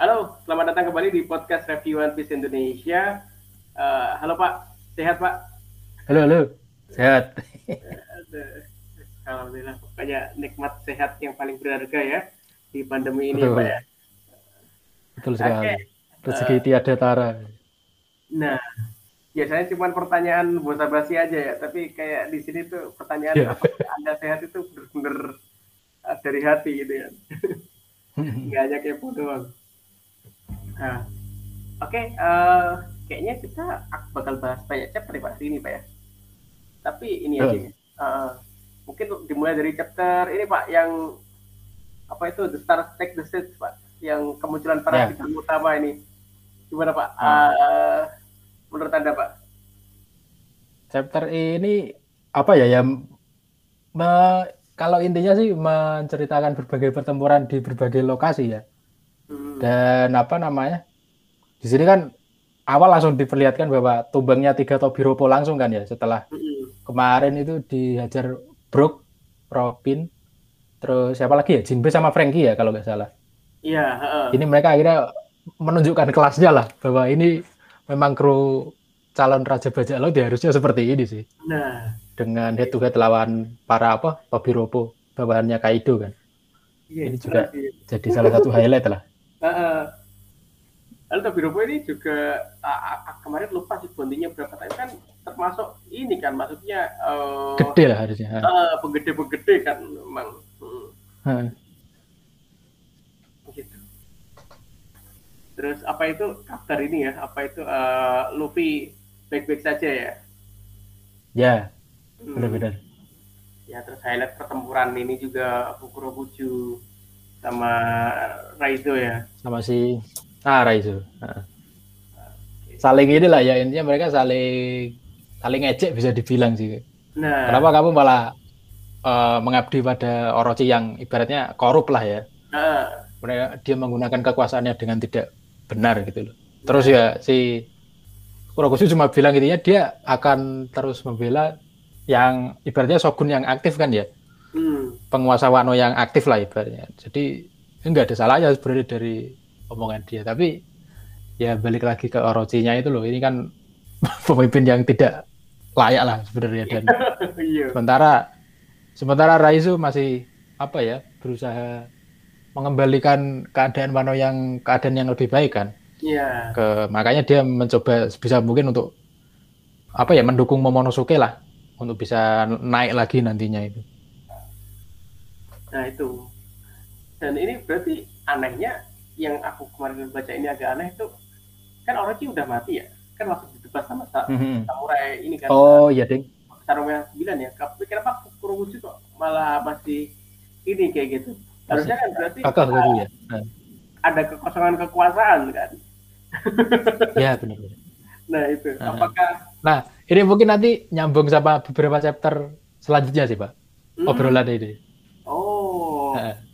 Halo, selamat datang kembali di podcast Review One Piece Indonesia. Uh, halo Pak, sehat Pak? Halo, halo, sehat. Alhamdulillah, pokoknya nikmat sehat yang paling berharga ya di pandemi ini Betul. Pak ya. Betul sekali. Okay. Rezeki uh, tiada tara. Nah, biasanya cuma pertanyaan bosa basi aja ya, tapi kayak di sini tuh pertanyaan yeah. apa Anda sehat itu benar-benar eh, dari hati gitu ya. Nggak hanya kepo doang. Nah, oke, okay, uh, eh, kayaknya kita bakal bahas banyak chapter ya Pak hari ini Pak ya. Tapi ini aja, uh. Uh, mungkin dimulai dari chapter ini Pak yang apa itu The Star Take the Stage Pak, yang kemunculan para yeah. utama ini. Gimana Pak? Uh. Uh, menurut Anda Pak? Chapter ini apa ya yang me, kalau intinya sih menceritakan berbagai pertempuran di berbagai lokasi ya. Hmm. Dan apa namanya? Di sini kan awal langsung diperlihatkan bahwa tumbangnya tiga Tobiropo langsung kan ya setelah hmm. kemarin itu dihajar Brook, Robin, terus siapa lagi ya? Jinbe sama Frankie ya kalau nggak salah. Iya. Uh. Ini mereka akhirnya menunjukkan kelasnya lah bahwa ini memang kru calon Raja Bajak Laut ya harusnya seperti ini sih. Nah. Dengan head to head lawan para apa Tobiropo bawahannya Kaido kan. Iya, ini juga jadi salah satu highlight lah. Uh, lalu Tobiropo ini juga uh, kemarin lupa sih bondinya berapa tapi kan termasuk ini kan maksudnya uh, gede lah harusnya. Uh, penggede-penggede kan memang. Hmm. Gitu. Terus apa itu kabar ini ya? Apa itu uh, Luffy baik-baik saja ya? Ya, hmm. benar-benar. Ya terus highlight pertempuran ini juga Buju sama Raizo ya sama si ah Raizo nah. saling inilah ya intinya mereka saling saling ejek bisa dibilang sih nah. kenapa kamu malah uh, mengabdi pada Orochi yang ibaratnya korup lah ya nah. mereka dia menggunakan kekuasaannya dengan tidak benar gitu loh terus nah. ya si Kurokosu cuma bilang intinya dia akan terus membela yang ibaratnya shogun yang aktif kan ya hmm. Penguasa Wano yang aktif lah ibaratnya. Jadi enggak ada salahnya sebenarnya dari omongan dia. Tapi ya balik lagi ke Orochinya itu loh. Ini kan pemimpin yang tidak layak lah sebenarnya dan iya. sementara sementara Raizu masih apa ya berusaha mengembalikan keadaan Wano yang keadaan yang lebih baik kan. Iya. Ke makanya dia mencoba sebisa mungkin untuk apa ya mendukung Momonosuke lah untuk bisa naik lagi nantinya itu. Nah itu. Dan ini berarti anehnya yang aku kemarin baca ini agak aneh itu kan Orochi udah mati ya kan langsung ditebas sama mm-hmm. samurai ini kan oh iya ding samurai sembilan ya tapi kenapa Kurobuchi kok malah masih ini kayak gitu harusnya kan berarti Kakak, ada, ya. Nah. ada kekosongan kekuasaan kan ya benar nah itu nah. apakah nah ini mungkin nanti nyambung sama beberapa chapter selanjutnya sih pak hmm. obrolan ini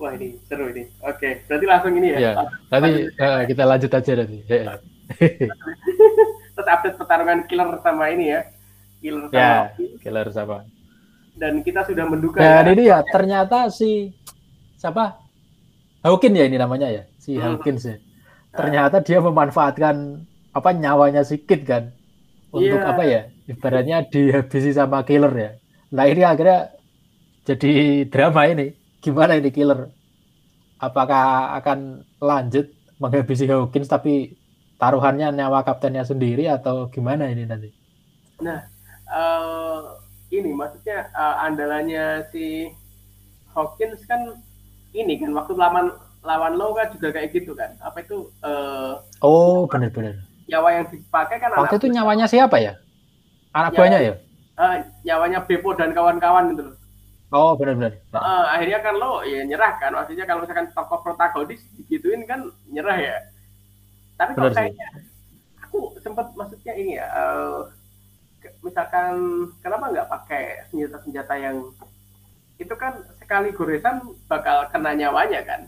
Wah ini seru ini. Oke, berarti langsung ini ya. Ya, nanti uh, kita lanjut aja nanti. Terus update pertarungan killer sama ini ya. Killer sama. Ya, killer sama. Dan kita sudah menduga. Dan ya, ini ya ternyata si siapa? Hawkin ya ini namanya ya, si hmm. Hawkins ya. Ternyata dia memanfaatkan apa nyawanya si Kid kan untuk yeah. apa ya? Ibaratnya dihabisi sama killer ya. Nah ini akhirnya jadi drama ini gimana ini killer? Apakah akan lanjut menghabisi Hawkins tapi taruhannya nyawa kaptennya sendiri atau gimana ini nanti? Nah, uh, ini maksudnya uh, andalannya si Hawkins kan ini kan waktu lawan lawan lo kan juga kayak gitu kan? Apa itu? Uh, oh, benar-benar. Nyawa yang dipakai kan waktu itu nyawanya siapa ya? Anak buahnya ya? Uh, nyawanya Beppo dan kawan-kawan gitu loh. Oh benar-benar. Uh, akhirnya kan lo ya nyerah kan, maksudnya kalau misalkan tokoh protagonis digituin kan nyerah ya. Tapi kalau kayaknya aku sempat maksudnya ini ya, uh, misalkan kenapa nggak pakai senjata-senjata yang itu kan sekali goresan bakal kena nyawanya kan.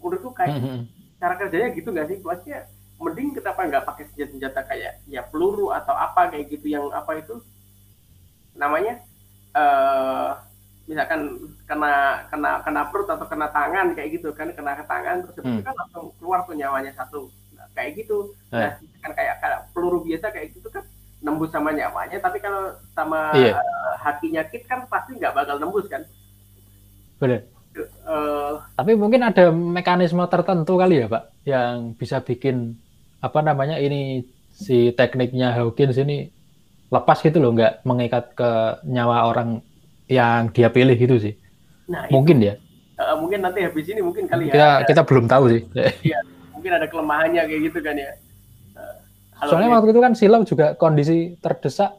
Menurutku kayak mm -hmm. cara kerjanya gitu nggak sih? Maksudnya mending kenapa nggak pakai senjata-senjata kayak ya peluru atau apa kayak gitu yang apa itu namanya uh, misalkan kena kena kena perut atau kena tangan kayak gitu kan kena ke tangan terus hmm. itu kan langsung keluar tuh nyawanya satu nah, kayak gitu eh. nah kan kayak, kayak peluru biasa kayak gitu kan nembus sama nyawanya tapi kalau sama iya. uh, hatinya kit kan pasti nggak bakal nembus kan benar uh, tapi mungkin ada mekanisme tertentu kali ya pak yang bisa bikin apa namanya ini si tekniknya Hawkins ini lepas gitu loh nggak mengikat ke nyawa orang yang dia pilih gitu sih nah, mungkin itu, ya uh, mungkin nanti habis ini mungkin kali kita, ya kita kita belum tahu sih iya mungkin ada kelemahannya kayak gitu kan ya uh, soalnya waktu itu kan Silau juga kondisi terdesak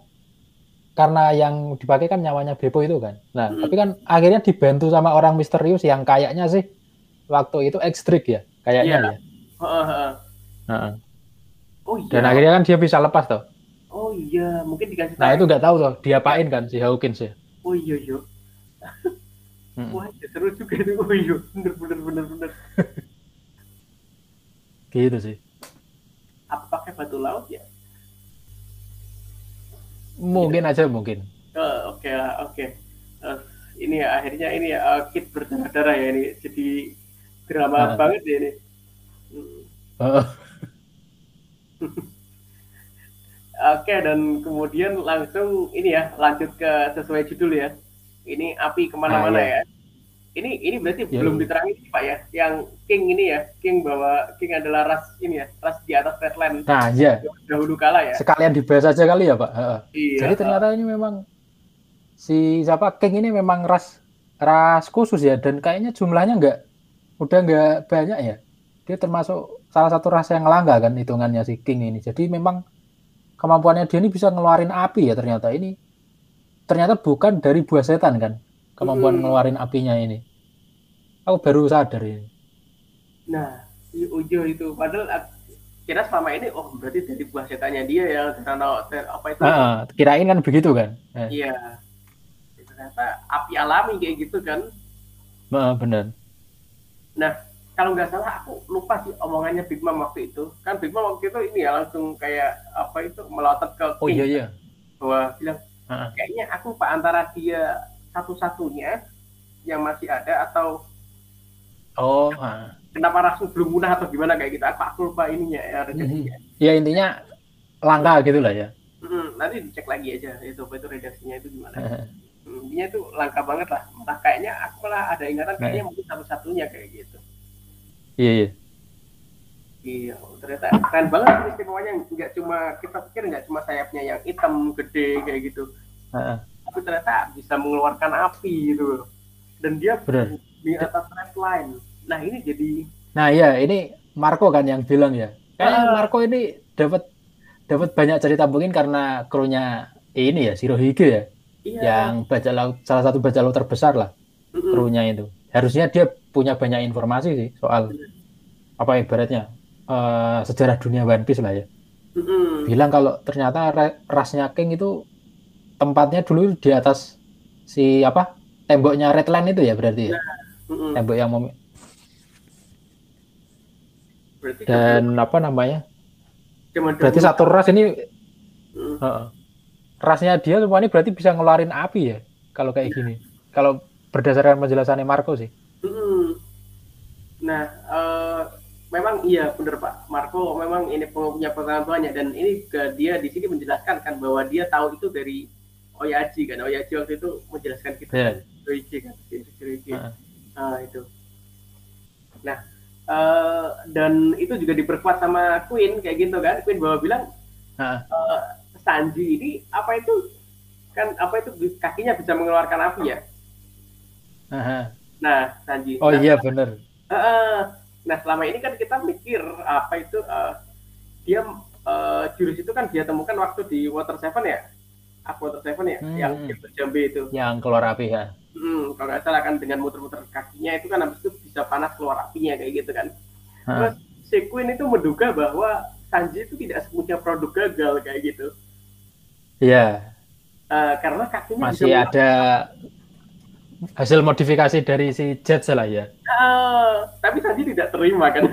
karena yang dipakai kan nyawanya Beppo itu kan. Nah, hmm. tapi kan akhirnya dibantu sama orang misterius yang kayaknya sih waktu itu ekstrik ya, kayaknya yeah. ya. Uh, uh. Uh. Oh iya. Dan akhirnya kan dia bisa lepas tuh. Oh iya, mungkin dikasih Nah, itu nggak tahu tuh, diapain kan si Hawkins ya. Oh iya, iya. hmm. Wah, ya seru juga itu. Oh iya, bener bener bener bener. gitu sih. Apa pakai batu laut ya? Mungkin aja mungkin. Oh, oke okay lah, oke. Okay. Uh, ini ya akhirnya ini ya uh, kit berdarah-darah ya ini jadi drama uh. banget ya ini. Hmm. Uh. Oke, dan kemudian langsung ini ya, lanjut ke sesuai judul ya. Ini api ke mana-mana ah, iya. ya. Ini ini berarti ya, belum ya. diterangin Pak ya, yang King ini ya, King bahwa King adalah ras ini ya, ras di atas Redland. Nah, iya. Dahulu kala ya. Sekalian dibahas aja kali ya Pak. Iya. Jadi ternyata ini memang si siapa King ini memang ras ras khusus ya, dan kayaknya jumlahnya nggak udah nggak banyak ya. Dia termasuk salah satu ras yang langka kan hitungannya si King ini. Jadi memang kemampuannya dia ini bisa ngeluarin api ya ternyata. Ini ternyata bukan dari buah setan kan? Kemampuan hmm. ngeluarin apinya ini. Aku baru sadar ini. Nah Ujo itu. Padahal kira selama ini oh berarti dari buah setannya dia ya karena apa itu? Nah, kirain kan begitu kan? Eh. iya. Ternyata api alami kayak gitu kan? Nah, benar nah kalau nggak salah aku lupa sih omongannya Big Mom waktu itu. Kan Big Mom waktu itu ini ya langsung kayak apa itu melotot ke King, oh iya iya. Bahwa bilang uh kayaknya aku pak antara dia satu-satunya yang masih ada atau oh uh. kenapa langsung belum punah atau gimana kayak gitu. Aku, aku lupa ininya ya redaksinya mm-hmm. ya intinya langka gitu lah ya. Hmm, nanti dicek lagi aja itu itu redaksinya itu gimana. Hmm, intinya itu langka banget lah. Malah kayaknya aku malah ada ingatan kayaknya mungkin satu-satunya kayak gitu Iya, iya. Iya, ternyata keren banget istimewanya nggak cuma kita pikir nggak cuma sayapnya yang hitam gede kayak gitu, uh-uh. tapi ternyata bisa mengeluarkan api gitu, dan dia Bener. di atas red line. Nah ini jadi. Nah iya, ini Marco kan yang bilang ya. Kayaknya uh, Marco ini dapat dapat banyak cerita mungkin karena krunya ini ya Shirohige ya, iya. yang baca laut salah satu baca laut terbesar lah -uh. krunya itu. Harusnya dia punya banyak informasi sih soal apa ibaratnya uh, sejarah dunia One Piece lah ya. Mm-hmm. Bilang kalau ternyata rasnya King itu tempatnya dulu di atas si apa temboknya Redland itu ya berarti ya. Mm-hmm. Tembok yang mem- berarti dan kan, apa namanya? berarti satu ras ini mm. uh, rasnya dia semua ini berarti bisa ngeluarin api ya kalau kayak gini. Kalau berdasarkan penjelasannya Marco sih. Nah, uh, memang iya benar Pak Marco. Memang ini punya pengalaman tuanya dan ini ke dia di sini menjelaskan kan bahwa dia tahu itu dari Oyaji kan. Oyaji waktu itu menjelaskan kita yeah. Oyaji kan Oyaji uh. uh, itu. Nah uh, dan itu juga diperkuat sama Queen kayak gitu kan. Queen bahwa bilang uh. Uh, Sanji ini apa itu kan apa itu kakinya bisa mengeluarkan api ya? Uh -huh. nah Sanji. Oh nah, iya benar Uh, nah selama ini kan kita mikir apa itu uh, dia uh, jurus itu kan dia temukan waktu di Water Seven ya, aku Water Seven ya, hmm. yang jambe itu. Yang keluar api ya. Hmm, kalau nggak salah kan dengan muter-muter kakinya itu kan habis itu bisa panas keluar apinya kayak gitu kan. Hmm. Terus si Queen itu menduga bahwa Sanji itu tidak semuanya produk gagal kayak gitu. Iya. Uh, karena kakinya masih ada hasil modifikasi dari si Jet lah ya. Uh, tapi tadi tidak terima kan.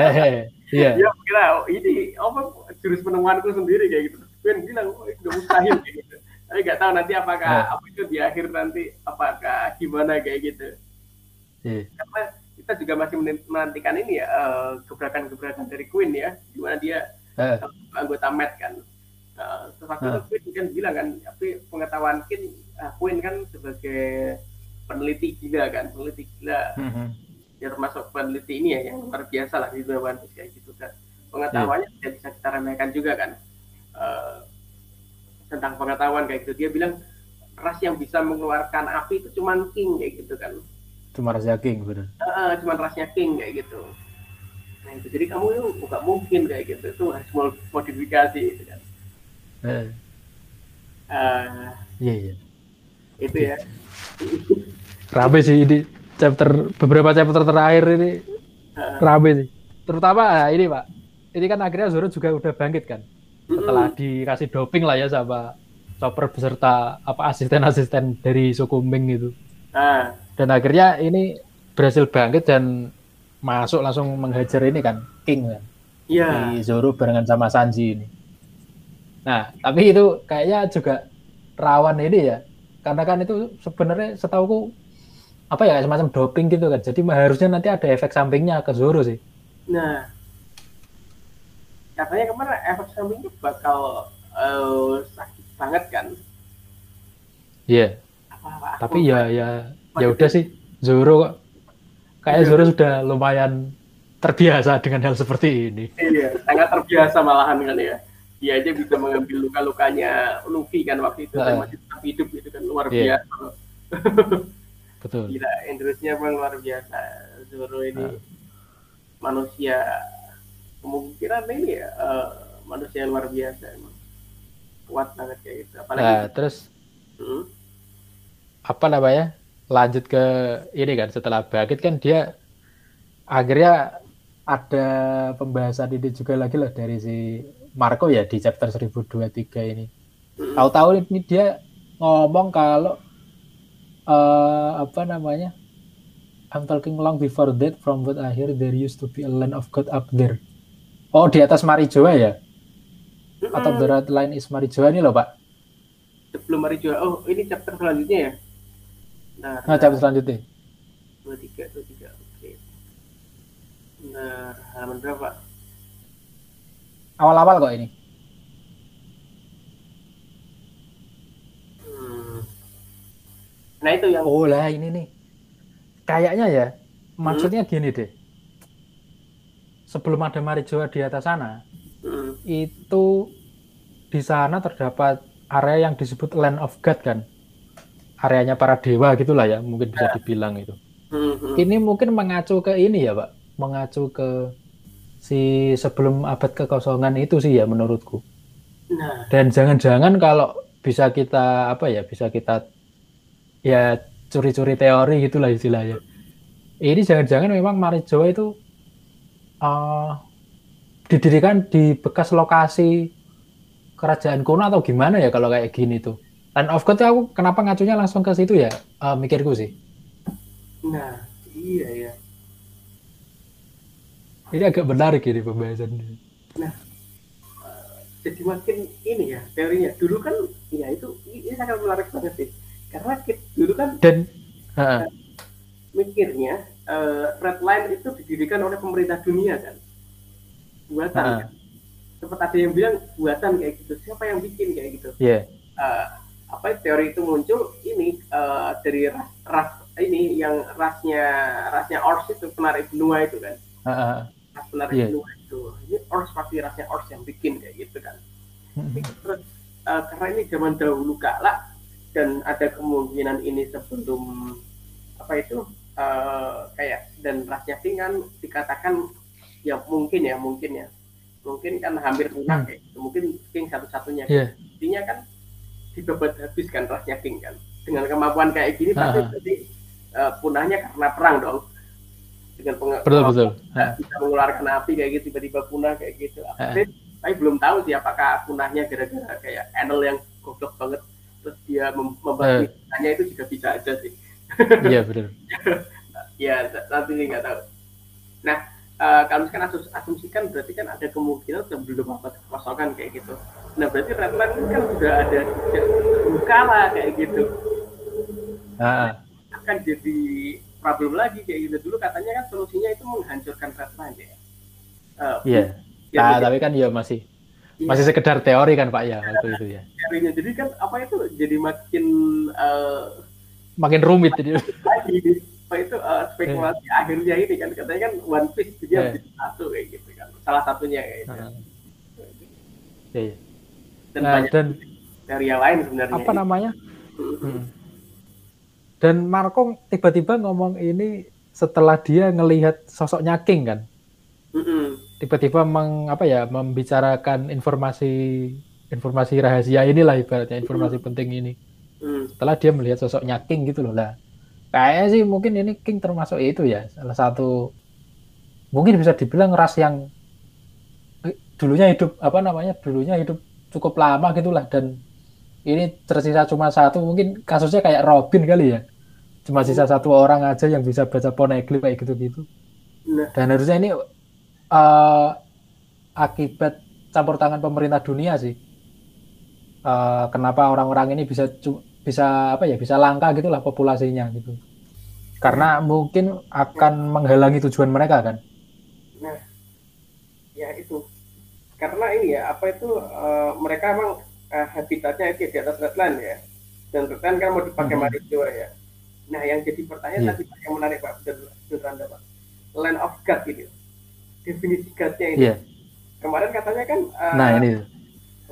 Hehe, iya. Dia kira ini apa jurus penemuanku sendiri kayak gitu. Ben bilang oh, itu mustahil kayak gitu. tapi nggak tahu nanti apakah nah. apa itu di akhir nanti apakah gimana kayak gitu yeah. karena kita juga masih menantikan ini ya uh, gebrakan-gebrakan dari Queen ya gimana dia uh. anggota Met kan uh, uh. itu Queen kan bilang kan. Tapi pengetahuan Queen, uh, Queen kan sebagai peneliti gila kan peneliti gila. Mm -hmm. ya termasuk peneliti ini ya yang luar biasa lah di dunia kayak gitu kan. Pengetahuannya yeah. tidak bisa kita remehkan juga kan. Uh, tentang pengetahuan kayak gitu. Dia bilang ras yang bisa mengeluarkan api itu cuma king kayak gitu kan. Cuma rasnya king benar uh, cuma rasnya king kayak gitu. Nah itu. Jadi kamu itu bukan mungkin kayak gitu. Itu harus modifikasi gitu kan eh. uh, iya iya itu ya rabe sih ini chapter beberapa chapter terakhir ini uh, rabe sih terutama ini pak ini kan akhirnya Zoro juga udah bangkit kan setelah mm-hmm. dikasih doping lah ya sama Chopper beserta apa asisten-asisten dari suku Ming itu. Ah. Dan akhirnya ini berhasil bangkit dan masuk langsung menghajar ini kan King kan. Iya. Yeah. Di Zoro barengan sama Sanji ini. Nah, tapi itu kayaknya juga rawan ini ya. Karena kan itu sebenarnya setauku apa ya semacam doping gitu kan. Jadi harusnya nanti ada efek sampingnya ke Zoro sih. Nah, katanya kemarin efek sampingnya bakal uh, sakit banget kan iya yeah. tapi ya ya ya udah sih Zoro kok kayak yeah. Zoro sudah lumayan terbiasa dengan hal seperti ini iya sangat terbiasa malahan kan ya dia aja bisa mengambil luka-lukanya Luffy kan waktu itu uh, kan masih tetap hidup itu kan luar yeah. biasa betul gila Indonesia pun luar biasa Zoro ini uh. manusia kemungkinan ini ya uh, manusia yang luar biasa emang kuat banget kayak gitu apalagi nah, terus hmm? apa namanya lanjut ke ini kan setelah bangkit kan dia akhirnya ada pembahasan ini juga lagi loh dari si Marco ya di chapter 1023 ini tahu-tahu ini dia ngomong kalau uh, apa namanya I'm talking long before that from what I hear there used to be a land of God up there Oh, di atas Marijoa ya? Atau the red line is Marijoa ini loh, Pak? Sebelum Marijoa. Oh, ini chapter selanjutnya ya? Nah, nah chapter selanjutnya. 23, 23. Oke. Nah, halaman berapa? Awal-awal kok ini. Hmm. Nah, itu yang Oh, lah ini nih. Kayaknya ya, maksudnya hmm. gini deh sebelum ada Marijoa di atas sana, hmm. itu di sana terdapat area yang disebut Land of God kan, areanya para dewa gitulah ya, mungkin bisa ya. dibilang itu. Hmm. Ini mungkin mengacu ke ini ya, Pak, mengacu ke si sebelum abad kekosongan itu sih ya menurutku. Nah. Dan jangan-jangan kalau bisa kita apa ya, bisa kita ya curi-curi teori gitulah istilahnya. Ini jangan-jangan memang Marijoa itu uh, didirikan di bekas lokasi kerajaan kuno atau gimana ya kalau kayak gini tuh. Land of God aku kenapa ngacunya langsung ke situ ya uh, mikirku sih. Nah iya ya. Ini agak pembahasan ini. Nah uh, jadi makin ini ya teorinya. Dulu kan ya itu ini sangat menarik banget sih. Karena dulu kan dan uh, mikirnya uh, red line itu didirikan oleh pemerintah dunia kan buatan uh. kan sempat ada yang bilang buatan kayak gitu siapa yang bikin kayak gitu yeah. Iya. uh, apa teori itu muncul ini uh, dari ras, ras ini yang rasnya rasnya Ors itu penarik benua itu kan uh, ras penarik yeah. benua itu ini Ors pasti rasnya Ors yang bikin kayak gitu kan hmm. terus uh, karena ini zaman dahulu kala dan ada kemungkinan ini sebelum apa itu uh, kayak dan rasnya kan dikatakan ya mungkin ya mungkin ya mungkin kan hampir punah hmm. kayak gitu. mungkin king satu-satunya yeah. intinya kan dibabat habis kan rasnya king kan dengan kemampuan kayak gini pasti jadi uh, punahnya karena perang dong dengan peng betul, betul. bisa mengeluarkan api kayak gitu tiba-tiba punah kayak gitu tapi, tapi belum tahu sih apakah punahnya gara-gara kayak Enel yang goblok banget terus dia membantu uh. itu juga bisa aja sih Iya benar. ya nanti sih nggak tahu. Nah uh, kalau misalkan asus asumsikan berarti kan ada kemungkinan sebelum apa kekosongan kayak gitu. Nah berarti Redline kan sudah ada sejak kalah kayak gitu nah. akan jadi problem lagi kayak gitu dulu katanya kan solusinya itu menghancurkan Redline ya uh, iya yeah. nah, tapi kan ya masih iya. masih sekedar teori kan Pak ya waktu itu ya teorinya jadi kan apa itu jadi makin uh, makin rumit jadi apa itu uh, spekulasi yeah. akhirnya ini kan katanya kan One Piece dia yeah. jadi satu kayak gitu kan salah satunya kayak gitu. Uh. Yeah, yeah. Dan nah, banyak dan dari yang lain sebenarnya. Apa namanya? Hmm. Dan Marco tiba-tiba ngomong ini setelah dia ngelihat sosoknya King kan. Tiba-tiba meng, apa ya membicarakan informasi informasi rahasia inilah ibaratnya informasi penting ini. Mm. Setelah dia melihat sosoknya King gitu loh lah. Kayaknya sih mungkin ini King termasuk itu ya salah satu mungkin bisa dibilang ras yang eh, dulunya hidup apa namanya dulunya hidup cukup lama gitulah dan ini tersisa cuma satu mungkin kasusnya kayak Robin kali ya cuma sisa satu orang aja yang bisa baca poneglyph kayak gitu-gitu. Nah. dan harusnya ini uh, akibat campur tangan pemerintah dunia sih. Uh, kenapa orang-orang ini bisa bisa apa ya bisa langka gitulah populasinya gitu. Karena mungkin akan menghalangi tujuan mereka kan. Nah ya itu. Karena ini ya apa itu uh, mereka emang uh, habitatnya itu di atas redline ya. Dan redline kan mau dipakai hmm. Marijo ya nah yang jadi pertanyaan yeah. tadi yang menarik pak beneran pak. Land of God gitu definisi Godnya ini. Yeah. kemarin katanya kan uh, nah ini.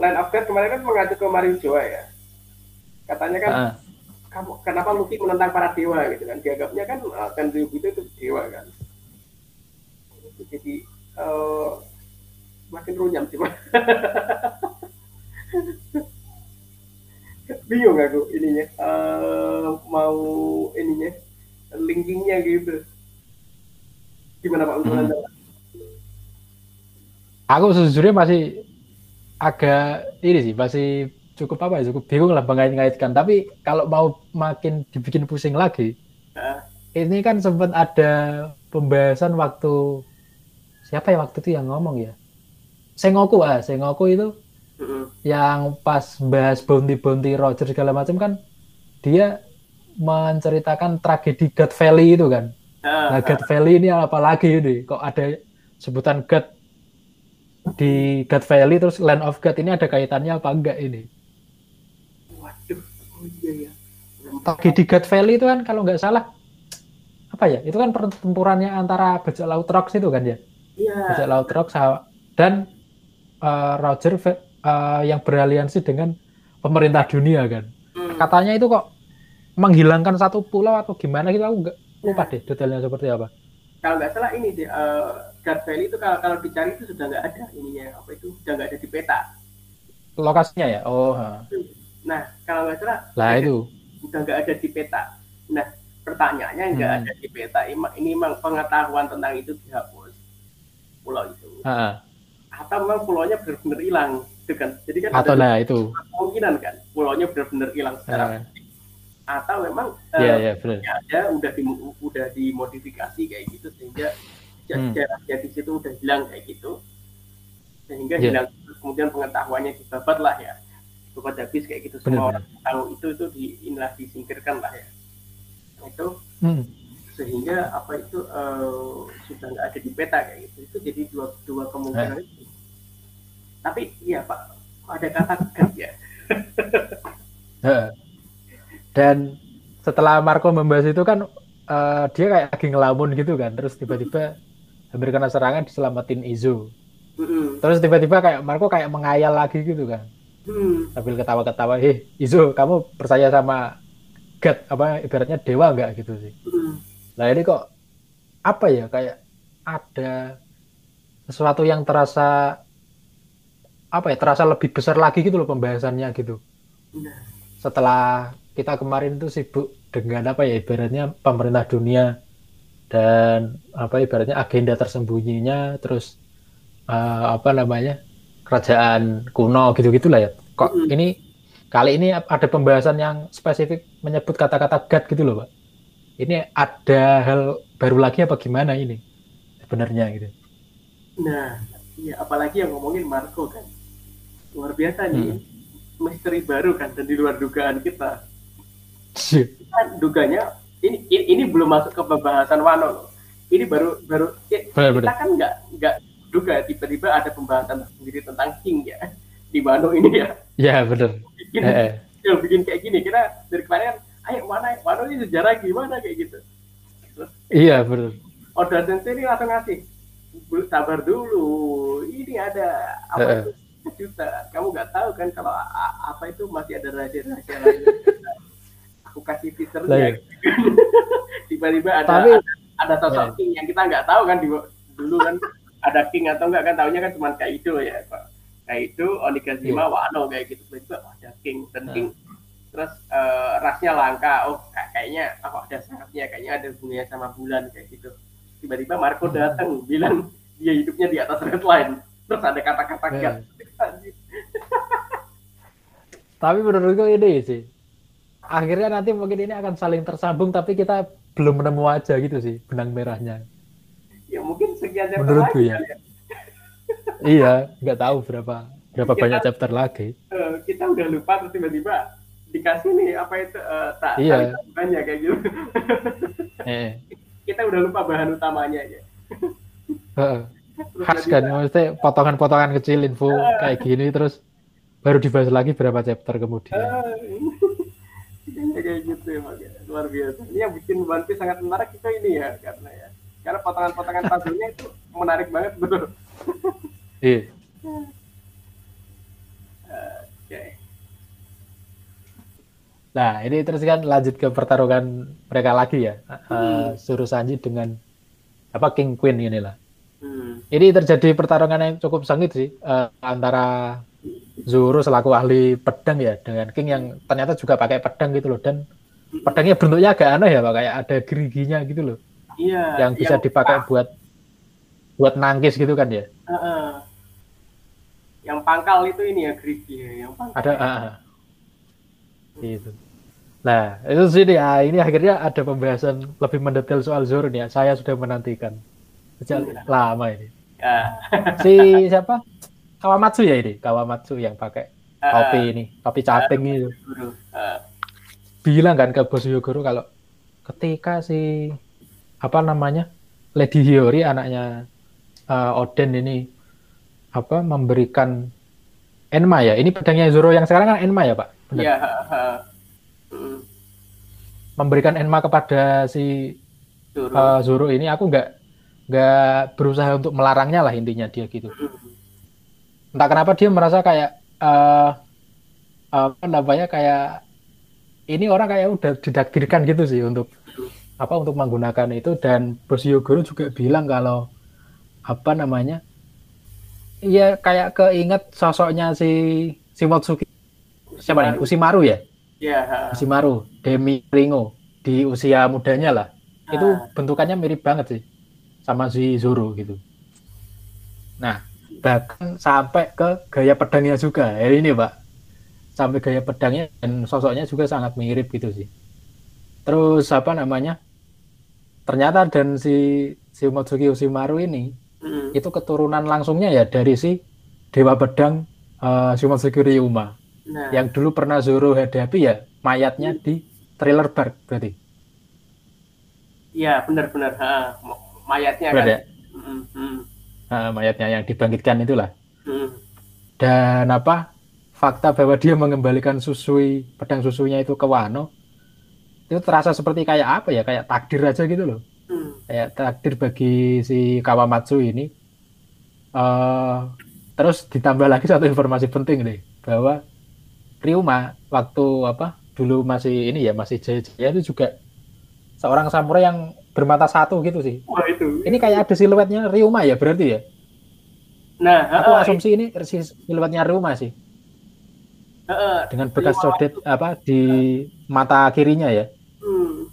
Land of God kemarin kan mengacu ke Marijo ya. Katanya kan uh. kamu kenapa Luffy menentang para dewa? gitu kan. Dianggapnya kan uh, kan itu itu dewa kan. Jadi uh, makin runyam sih bingung aku ininya. Uh, mau ininya linkingnya gitu. Gimana pak untuk hmm. aku sejujurnya masih agak ini sih masih cukup apa ya cukup bingung lah mengait-ngaitkan. Tapi kalau mau makin dibikin pusing lagi uh. ini kan sempat ada pembahasan waktu siapa ya waktu itu yang ngomong ya? Sengoku ah Sengoku itu yang pas bahas bounty bounty Roger segala macam kan dia menceritakan tragedi God Valley itu kan. Uh, nah, God Valley ini apa lagi ini? Kok ada sebutan God di God Valley terus Land of God ini ada kaitannya apa enggak ini? Waduh, oh iya ya. Tragedi God Valley itu kan kalau nggak salah apa ya? Itu kan pertempurannya antara bajak laut Rocks itu kan ya? Iya. Bajak laut Rocks dan uh, Roger uh, yang beraliansi dengan pemerintah dunia kan. Hmm. Katanya itu kok menghilangkan satu pulau atau gimana kita aku nggak lupa deh detailnya seperti apa. Kalau nggak salah ini deh, uh, Valley itu kalau, kalau dicari itu sudah nggak ada ininya apa itu sudah nggak ada di peta. Lokasinya ya? Oh. Ha. Nah kalau nggak salah. Lah itu. Sudah nggak ada di peta. Nah pertanyaannya nggak hmm. ada di peta. Ini memang pengetahuan tentang itu dihapus pulau itu. Ha atau memang pulaunya benar-benar hilang itu kan. Jadi kan atau nah itu. kemungkinan kan pulaunya benar-benar hilang secara uh. atau memang yeah, uh, yeah, ya ada udah di, udah dimodifikasi kayak gitu sehingga hmm. jaraknya di situ udah hilang kayak gitu. Sehingga yeah. hilang. Kemudian pengetahuannya dibabat lah ya. Babat habis kayak gitu. Semua orang tahu itu itu di inilah disingkirkan lah ya. Itu. Hmm. Sehingga apa itu uh, sudah nggak ada di peta kayak gitu. Itu jadi dua dua kemungkinan eh. itu tapi iya pak ada kata gas ya dan setelah Marco membahas itu kan uh, dia kayak lagi ngelamun gitu kan terus tiba-tiba hampir kena serangan diselamatin Izo mm-hmm. terus tiba-tiba kayak Marco kayak mengayal lagi gitu kan. Mm. sambil ketawa-ketawa heh Izo kamu percaya sama God apa ibaratnya dewa nggak? gitu sih. Mm Nah ini kok apa ya kayak ada sesuatu yang terasa apa ya terasa lebih besar lagi gitu loh pembahasannya gitu. Setelah kita kemarin tuh sibuk dengan apa ya ibaratnya pemerintah dunia dan apa ibaratnya agenda tersembunyinya terus uh, apa namanya kerajaan kuno gitu gitulah ya. Kok ini kali ini ada pembahasan yang spesifik menyebut kata-kata God gitu loh, Pak ini ada hal baru lagi apa gimana ini sebenarnya gitu. Nah, ya apalagi yang ngomongin Marco kan. Luar biasa nih. Hmm. misteri baru kan dan di luar dugaan kita. Kan duganya ini, ini ini belum masuk ke pembahasan Wano loh. Ini baru baru ya, benar, kita benar. kan nggak nggak duga tiba-tiba ada pembahasan sendiri tentang King ya di Wano ini ya. Ya benar. Bikin, eh. Yang bikin kayak gini kita dari kemarin kan, ayo mana Wano ini sejarah gimana kayak gitu. Terus, iya benar. Oda Sensei ini langsung ngasih sabar dulu ini ada apa uh, itu juta kamu nggak tahu kan kalau apa itu masih ada rahasia-rahasia lain aku kasih teasernya tiba-tiba ada, Tapi, ada ada sosok yeah. king yang kita nggak tahu kan di, dulu kan ada king atau enggak kan tahunya kan cuma itu ya itu Onigashima yeah. Wano kayak gitu tiba-tiba ada king dan nah. king terus uh, rasnya langka oh kayaknya apa ada sangatnya kayaknya ada hubungannya sama bulan kayak gitu tiba-tiba Marco hmm. datang bilang dia hidupnya di atas red line terus ada kata-kata yeah. Tapi menurutku ini sih. Akhirnya nanti mungkin ini akan saling tersambung tapi kita belum menemu aja gitu sih benang merahnya. Ya mungkin sekian chapter menurutku ya. ya. Iya nggak tahu berapa berapa kita, banyak chapter lagi. Uh, kita udah lupa terus tiba-tiba dikasih nih apa itu uh, tak iya. banyak kayak gitu. Eh. Kita udah lupa bahan utamanya ya. Khas kan, maksudnya potongan-potongan kecil info kayak gini terus baru dibahas lagi berapa chapter kemudian. ya, kayak gitu ya, luar biasa. Ini yang bikin One Piece sangat menarik kita ini ya, karena ya, karena potongan-potongan puzzle-nya itu menarik banget betul. Iya. Nah, ini terus kan lanjut ke pertarungan mereka lagi ya. Hmm. Uh, Suruh Sanji dengan apa King Queen ini lah. Hmm. Ini terjadi pertarungan yang cukup sengit sih uh, antara Zoro selaku ahli pedang ya dengan King yang ternyata juga pakai pedang gitu loh dan pedangnya bentuknya agak aneh ya Pak kayak ada geriginya gitu loh. Iya. Yang bisa yang dipakai ah. buat buat nangkis gitu kan ya. Uh, uh. Yang pangkal itu ini ya gerigi ya, yang pangkal. Ada uh, itu. Nah, itu sih ya, ini akhirnya ada pembahasan lebih mendetail soal Zoro nih. Ya. Saya sudah menantikan sejak ya. lama ini. Ya. si siapa? Kawamatsu ya ini, Kawamatsu yang pakai uh, topi ini, topi caping uh, itu. Uh. Bilang kan ke Bos Yogoro kalau ketika si apa namanya Lady Hiyori anaknya uh, Oden ini apa memberikan Enma ya. Ini pedangnya Zoro yang sekarang kan Enma ya, Pak? Iya, memberikan Enma kepada si Zoro, uh, Zoro ini aku nggak nggak berusaha untuk melarangnya lah intinya dia gitu. Entah kenapa dia merasa kayak uh, apa namanya kayak ini orang kayak udah didakdirkan gitu sih untuk apa untuk menggunakan itu dan Bos Yogoro juga bilang kalau apa namanya Iya kayak keinget sosoknya si si Motsuki siapa nih Usimaru ya Iya. Usimaru, Demi Ringo di usia mudanya lah. Ah. Itu bentukannya mirip banget sih sama si Zoro gitu. Nah, bahkan sampai ke gaya pedangnya juga. Ya ini, Pak. Sampai gaya pedangnya dan sosoknya juga sangat mirip gitu sih. Terus apa namanya? Ternyata dan si si Motsuki Usimaru ini hmm. itu keturunan langsungnya ya dari si Dewa Pedang uh, Shumatsuki Ryuma. Nah. Yang dulu pernah Zoro hadapi ya mayatnya di trailer park berarti. Iya benar-benar mayatnya kan. Mm -hmm. nah, mayatnya yang dibangkitkan itulah. Mm. Dan apa fakta bahwa dia mengembalikan susui pedang susunya itu ke Wano itu terasa seperti kayak apa ya kayak takdir aja gitu loh. Mm. Kayak takdir bagi si Kawamatsu ini. Uh, terus ditambah lagi satu informasi penting deh bahwa Ryuma waktu apa dulu masih ini ya masih jaya-jaya itu juga seorang samurai yang bermata satu gitu sih. Wah itu. Ini kayak ada siluetnya Ryuma ya berarti ya. Nah, aku uh, asumsi ini siluetnya Ryuma sih. Uh, Dengan bekas codet apa di mata kirinya ya. Hmm.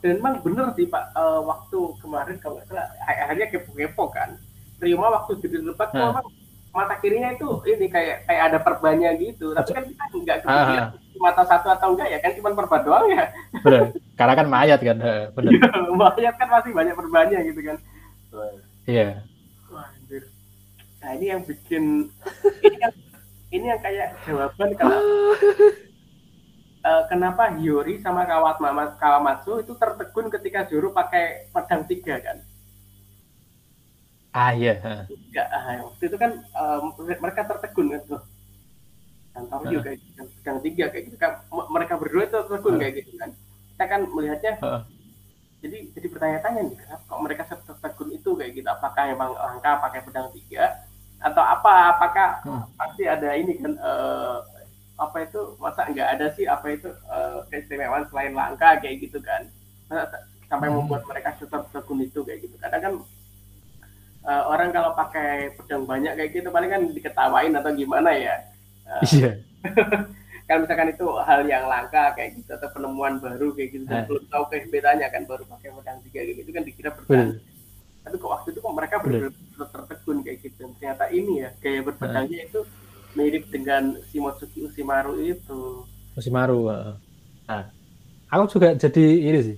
Dan memang bener sih Pak uh, waktu kemarin kalau salah akhirnya kepo-kepo kan. Ryuma waktu di tempat uh mata kirinya itu ini kayak kayak ada perbannya gitu tapi kan kita nggak kepikiran mata satu atau enggak ya kan cuma perban doang ya benar karena kan mayat kan benar iya, mayat kan masih banyak perbannya gitu kan iya Wah, nah ini yang bikin ini kan ini yang kayak jawaban kalau uh, kenapa Hiyori sama Kawat Mama Kawamatsu itu tertegun ketika Zoro pakai pedang tiga kan? Ah iya. Ya, waktu itu kan um, mereka tertegun kan tuh. Tahu juga gitu, pedang tiga kayak gitu kan. Mereka berdua itu tertegun kayak gitu kan. Kita kan melihatnya. Jadi jadi bertanya-tanya nih kenapa kok mereka tertegun itu kayak gitu? Apakah memang langka pakai pedang tiga atau apa? Apakah hmm. pasti ada ini kan uh, apa itu masa nggak ada sih apa itu uh, keistimewaan selain langka kayak gitu kan masa sampai hmm. membuat mereka tetap tekun itu kayak gitu kadang kan uh, orang kalau pakai pedang banyak kayak gitu paling kan diketawain atau gimana ya uh, iya kan misalkan itu hal yang langka kayak gitu atau penemuan baru kayak gitu dan belum tahu kehebatannya kan baru pakai pedang tiga kayak gitu kan dikira bertanya tapi kok waktu itu kok mereka benar-benar tertegun kayak gitu ternyata ini ya gaya berpedangnya itu mirip dengan Shimotsuki Usimaru itu. Usimaru. Nah, aku juga jadi ini sih.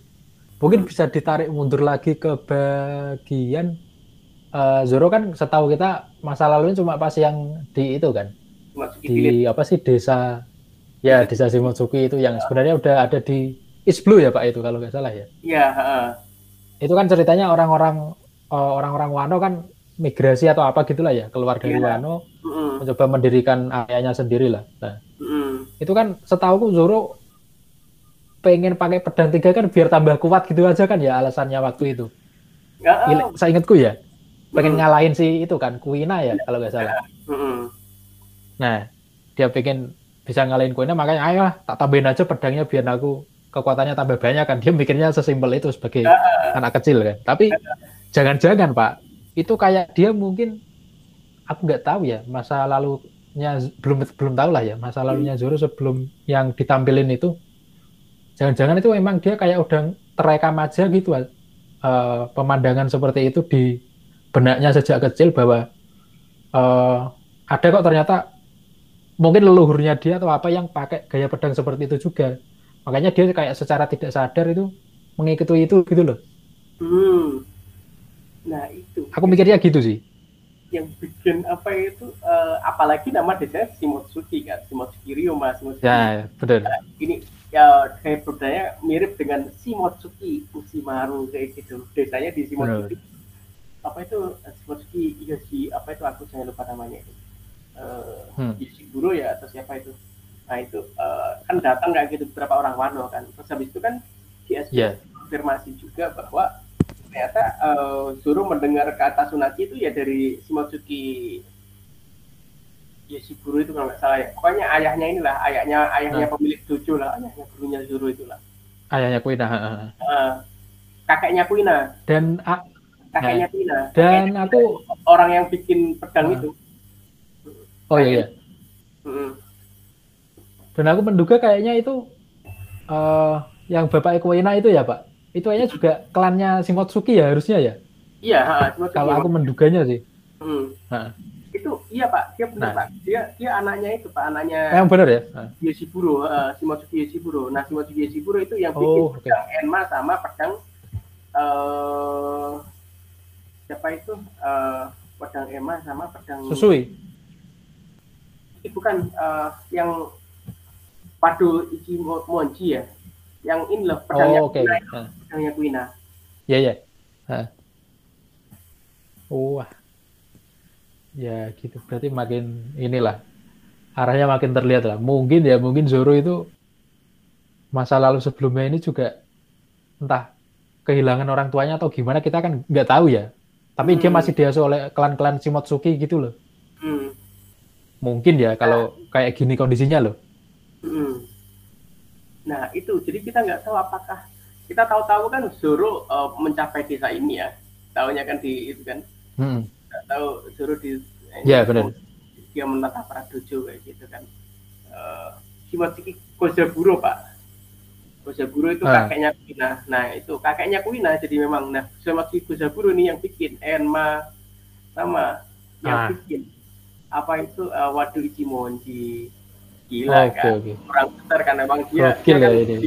Mungkin bisa ditarik mundur lagi ke bagian uh, Zoro kan setahu kita masa lalunya cuma pas yang di itu kan. Shimotsuki di Bilit. apa sih desa ya desa Shimotsuki itu yang sebenarnya udah ada di East Blue ya Pak itu kalau nggak salah ya. Iya, uh. Itu kan ceritanya orang-orang uh, orang-orang Wano kan migrasi atau apa gitulah ya keluar dari yeah. Wano mm. mencoba mendirikan ayahnya sendiri lah. Nah, mm. itu kan setahu Zoro pengen pakai pedang tiga kan biar tambah kuat gitu aja kan ya alasannya waktu itu. Ya, saya ingatku ya pengen mm. ngalahin si itu kan Kuina ya kalau nggak salah. Mm. Nah dia pengen bisa ngalahin Kuina makanya ayo tak tambahin aja pedangnya biar aku kekuatannya tambah banyak kan. Dia mikirnya sesimpel itu sebagai anak kecil kan. Tapi jangan-jangan Pak itu kayak dia mungkin aku nggak tahu ya masa lalunya belum belum tahu lah ya masa lalunya Zoro sebelum yang ditampilin itu. Jangan-jangan itu memang dia kayak udah terekam aja gitu uh, pemandangan seperti itu di benaknya sejak kecil bahwa uh, ada kok ternyata mungkin leluhurnya dia atau apa yang pakai gaya pedang seperti itu juga makanya dia kayak secara tidak sadar itu mengikuti itu gitu loh. Hmm. Nah itu. Aku mikirnya gitu sih. Yang bikin apa itu, uh, apalagi nama desanya Shimotsuki kan, Shimotsuki Ryoma, Shimotsuki. Ya, betul. Nah, ini ya kayak budaya mirip dengan Shimotsuki Usimaru kayak gitu. Desanya di Shimotsuki. Betul. Apa itu Shimotsuki Yoshi, apa itu aku saya lupa namanya itu. Uh, hmm. Yoshiburo ya atau siapa itu. Nah itu uh, kan datang kayak gitu beberapa orang Wano kan. Terus habis itu kan di yeah. konfirmasi juga bahwa ternyata uh, suruh mendengar kata Sunaki itu ya dari Shimotsuki Yoshiburo itu kalau nggak salah ya. Pokoknya ayahnya inilah, ayahnya ayahnya hmm. pemilik dojo lah, ayahnya gurunya Zoro itulah. Ayahnya Kuina. Uh, kakeknya Kuina. Dan uh, kakeknya nah, Kuina. Dan kakeknya aku orang yang bikin pedang uh, itu. Oh iya iya. Hmm. Dan aku menduga kayaknya itu uh, yang Bapak Kuina itu ya, Pak? itu kayaknya juga klannya Shimotsuki ya harusnya ya? Iya, Kalau aku menduganya sih. Hmm. Itu iya Pak, dia benar nah. Pak. Dia dia anaknya itu Pak, anaknya. Yang benar ya? Yoshiburo, uh, Shimotsuki Yoshiburo. Nah, Shimotsuki Yoshiburo itu yang bikin oh, okay. pedang Enma sama pedang uh, siapa itu? Uh, pedang Enma sama pedang Susui. Itu bukan uh, yang Padu Ichimonji ya? Yang ini loh pedangnya. Oh, oke. Okay pedangnya Kuina. Iya ya. Wah. Ya gitu. Berarti makin inilah arahnya makin terlihat lah. Mungkin ya mungkin Zoro itu masa lalu sebelumnya ini juga entah kehilangan orang tuanya atau gimana kita kan nggak tahu ya. Tapi hmm. dia masih diasuh oleh klan-klan Shimotsuki gitu loh. Hmm. Mungkin ya kalau kayak gini kondisinya loh. Hmm. Nah itu jadi kita nggak tahu apakah kita tahu-tahu kan Zoro uh, mencapai desa ini ya tahunya kan di itu kan hmm. tahu Zoro di ya benar dia menata para dojo kayak gitu kan uh, Shimotsuki Kozaburo pak Kozaburo itu ah. kakeknya Kuina nah itu kakeknya Kuina jadi memang nah Shimotsuki Kozaburo nih yang bikin Enma sama yang ah. bikin apa itu uh, Wadu Ichimonji. Gila okay, kan? okay. orang besar kan memang dia, dia kan, ya ini.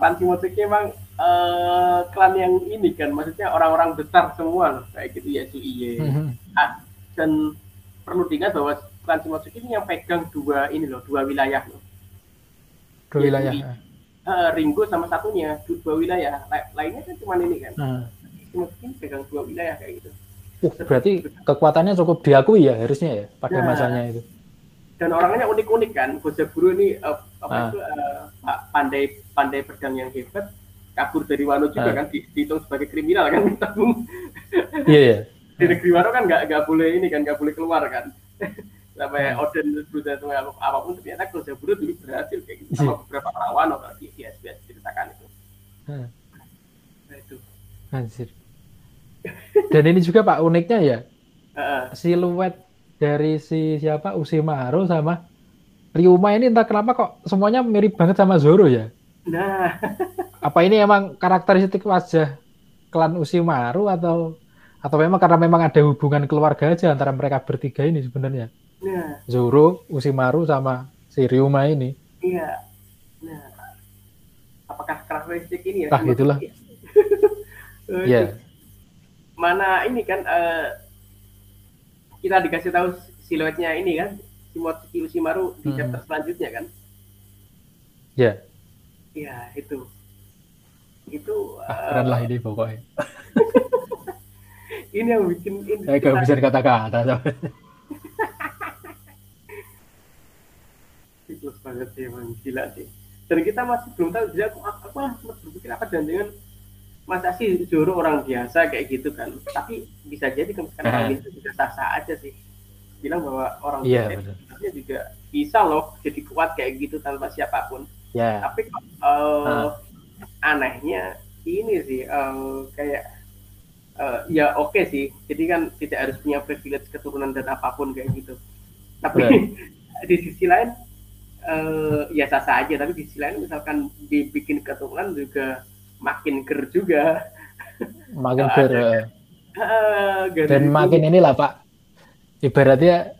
Panti Motoki emang uh, klan yang ini kan maksudnya orang-orang besar semua loh kayak gitu ya Suiye mm -hmm. ah, dan perlu diingat bahwa klan Shimotsuki ini yang pegang dua ini loh dua wilayah loh. Dua wilayah uh, Ringo sama satunya dua wilayah. Lainnya kan cuma ini kan. Uh. Shimotsuki pegang dua wilayah kayak gitu Uh, berarti kekuatannya cukup diakui ya harusnya ya pada nah, masanya itu. Dan orangnya unik-unik kan. Buru ini uh, apa ah. itu uh, pandai pandai pedang yang hebat, kabur dari Wano juga ah. kan dihitung sebagai kriminal kan Iya yeah, Di negeri Wano kan nggak nggak boleh ini kan nggak boleh keluar kan. Sampai uh. Oden berusaha apa pun ternyata Kozaburo dulu berhasil kayak gitu sama iya. beberapa orang Wano kalau di SBS ceritakan itu. Uh. Nah itu. Anjir. Dan ini juga Pak uniknya ya. Uh. Siluet dari si siapa Usimaru sama Ryuma ini entah kenapa kok semuanya mirip banget sama Zoro ya. Nah. Apa ini emang karakteristik wajah klan Usimaru atau atau memang karena memang ada hubungan keluarga aja antara mereka bertiga ini sebenarnya? Nah. Zoro, Usimaru sama si Ryuma ini. Iya. Nah. Apakah karakteristik ini ya? Ah, gitulah. Iya. Mana ini kan uh, kita dikasih tahu siluetnya ini kan Shimotsuki Ushimaru di hmm. chapter selanjutnya kan? Ya. Yeah. iya itu. Itu ah, keren lah ini pokoknya. Ini yang bikin ini saya gak bisa kata-kata itu banget sih emang gila sih. Dan kita masih belum tahu jadi aku aku masih berpikir apa jangan-jangan masa sih Zoro orang biasa kayak gitu kan? Tapi bisa jadi kalau misalkan orang itu juga sah-sah aja sih. Bilang bahwa orang yeah, biasa juga bisa loh jadi kuat kayak gitu tanpa siapa pun. Yeah. tapi uh, uh. anehnya ini sih uh, kayak uh, ya oke okay sih. Jadi kan tidak harus punya privilege keturunan dan apa pun kayak gitu. Tapi di sisi lain uh, ya sah-sah aja. Tapi di sisi lain misalkan dibikin keturunan juga makin ger juga. Makin ger. Uh, Dan makin inilah Pak, ibaratnya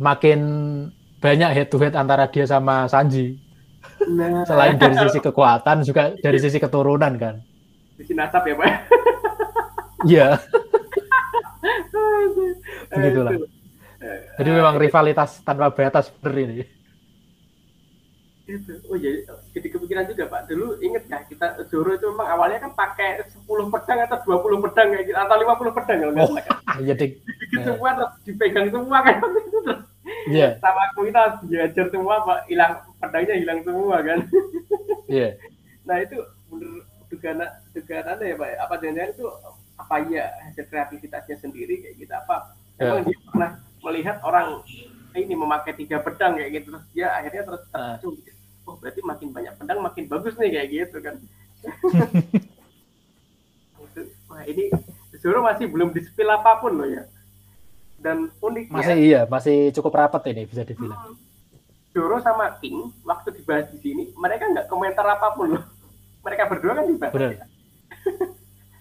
makin banyak head to head antara dia sama Sanji. Nah. Selain dari sisi kekuatan juga dari sisi keturunan kan. Sisi nasab ya Pak. Iya. Begitulah. Jadi memang rivalitas tanpa batas bener ini itu oh jadi jadi kepikiran juga pak. Dulu inget ya kita Zoro itu memang awalnya kan pakai 10 pedang atau 20 pedang kayak gitu atau 50 pedang kalau nggak salah. kan iya ding gitu semua terus dipegang semua kan. Terus yeah. sama aku kita diajar semua pak. Hilang pedangnya hilang semua kan. Iya. Yeah. nah itu bener dugaan dugaan ya pak apa jangan itu apa ya hasil kreativitasnya sendiri kayak gitu apa? Yeah. dia pernah melihat orang ini memakai tiga pedang kayak gitu terus dia akhirnya terus terpacu uh. gitu oh berarti makin banyak pedang makin bagus nih kayak gitu kan wah ini disuruh masih belum dispil apa pun loh ya dan unik masih iya masih cukup rapat ini bisa dibilang hmm. Doro sama King waktu dibahas di sini mereka nggak komentar apa pun loh mereka berdua kan dibahas Bener. ya.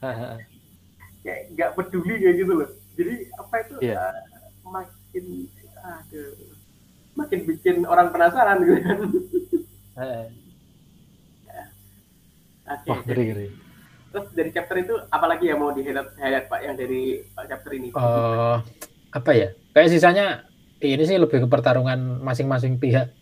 kayak nggak peduli kayak gitu loh jadi apa itu yeah. uh, makin aduh makin bikin orang penasaran gitu kan Eh. Wah, ngeri. Terus dari chapter itu apalagi yang mau di highlight, Pak yang dari chapter ini? Uh, apa ya? Kayak sisanya ini sih lebih ke pertarungan masing-masing pihak.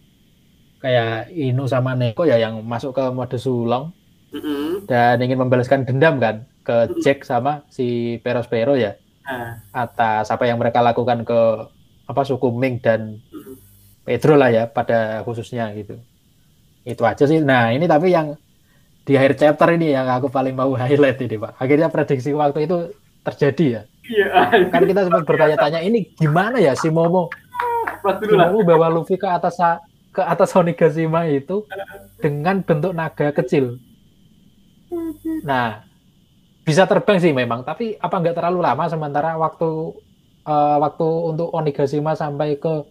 Kayak Inu sama Neko ya yang masuk ke mode sulong mm -hmm. dan ingin membalaskan dendam kan ke Jack sama si Perospero ya. Uh. Atas apa yang mereka lakukan ke apa suku Ming dan Pedro lah ya pada khususnya gitu itu aja sih. Nah ini tapi yang di akhir chapter ini yang aku paling mau highlight ini pak. Akhirnya prediksi waktu itu terjadi ya. Iya. Kan kita sempat bertanya-tanya ini gimana ya si Momo? Si Momo bawa Luffy ke atas ke atas Onigashima itu dengan bentuk naga kecil. Nah bisa terbang sih memang tapi apa nggak terlalu lama sementara waktu uh, waktu untuk Onigashima sampai ke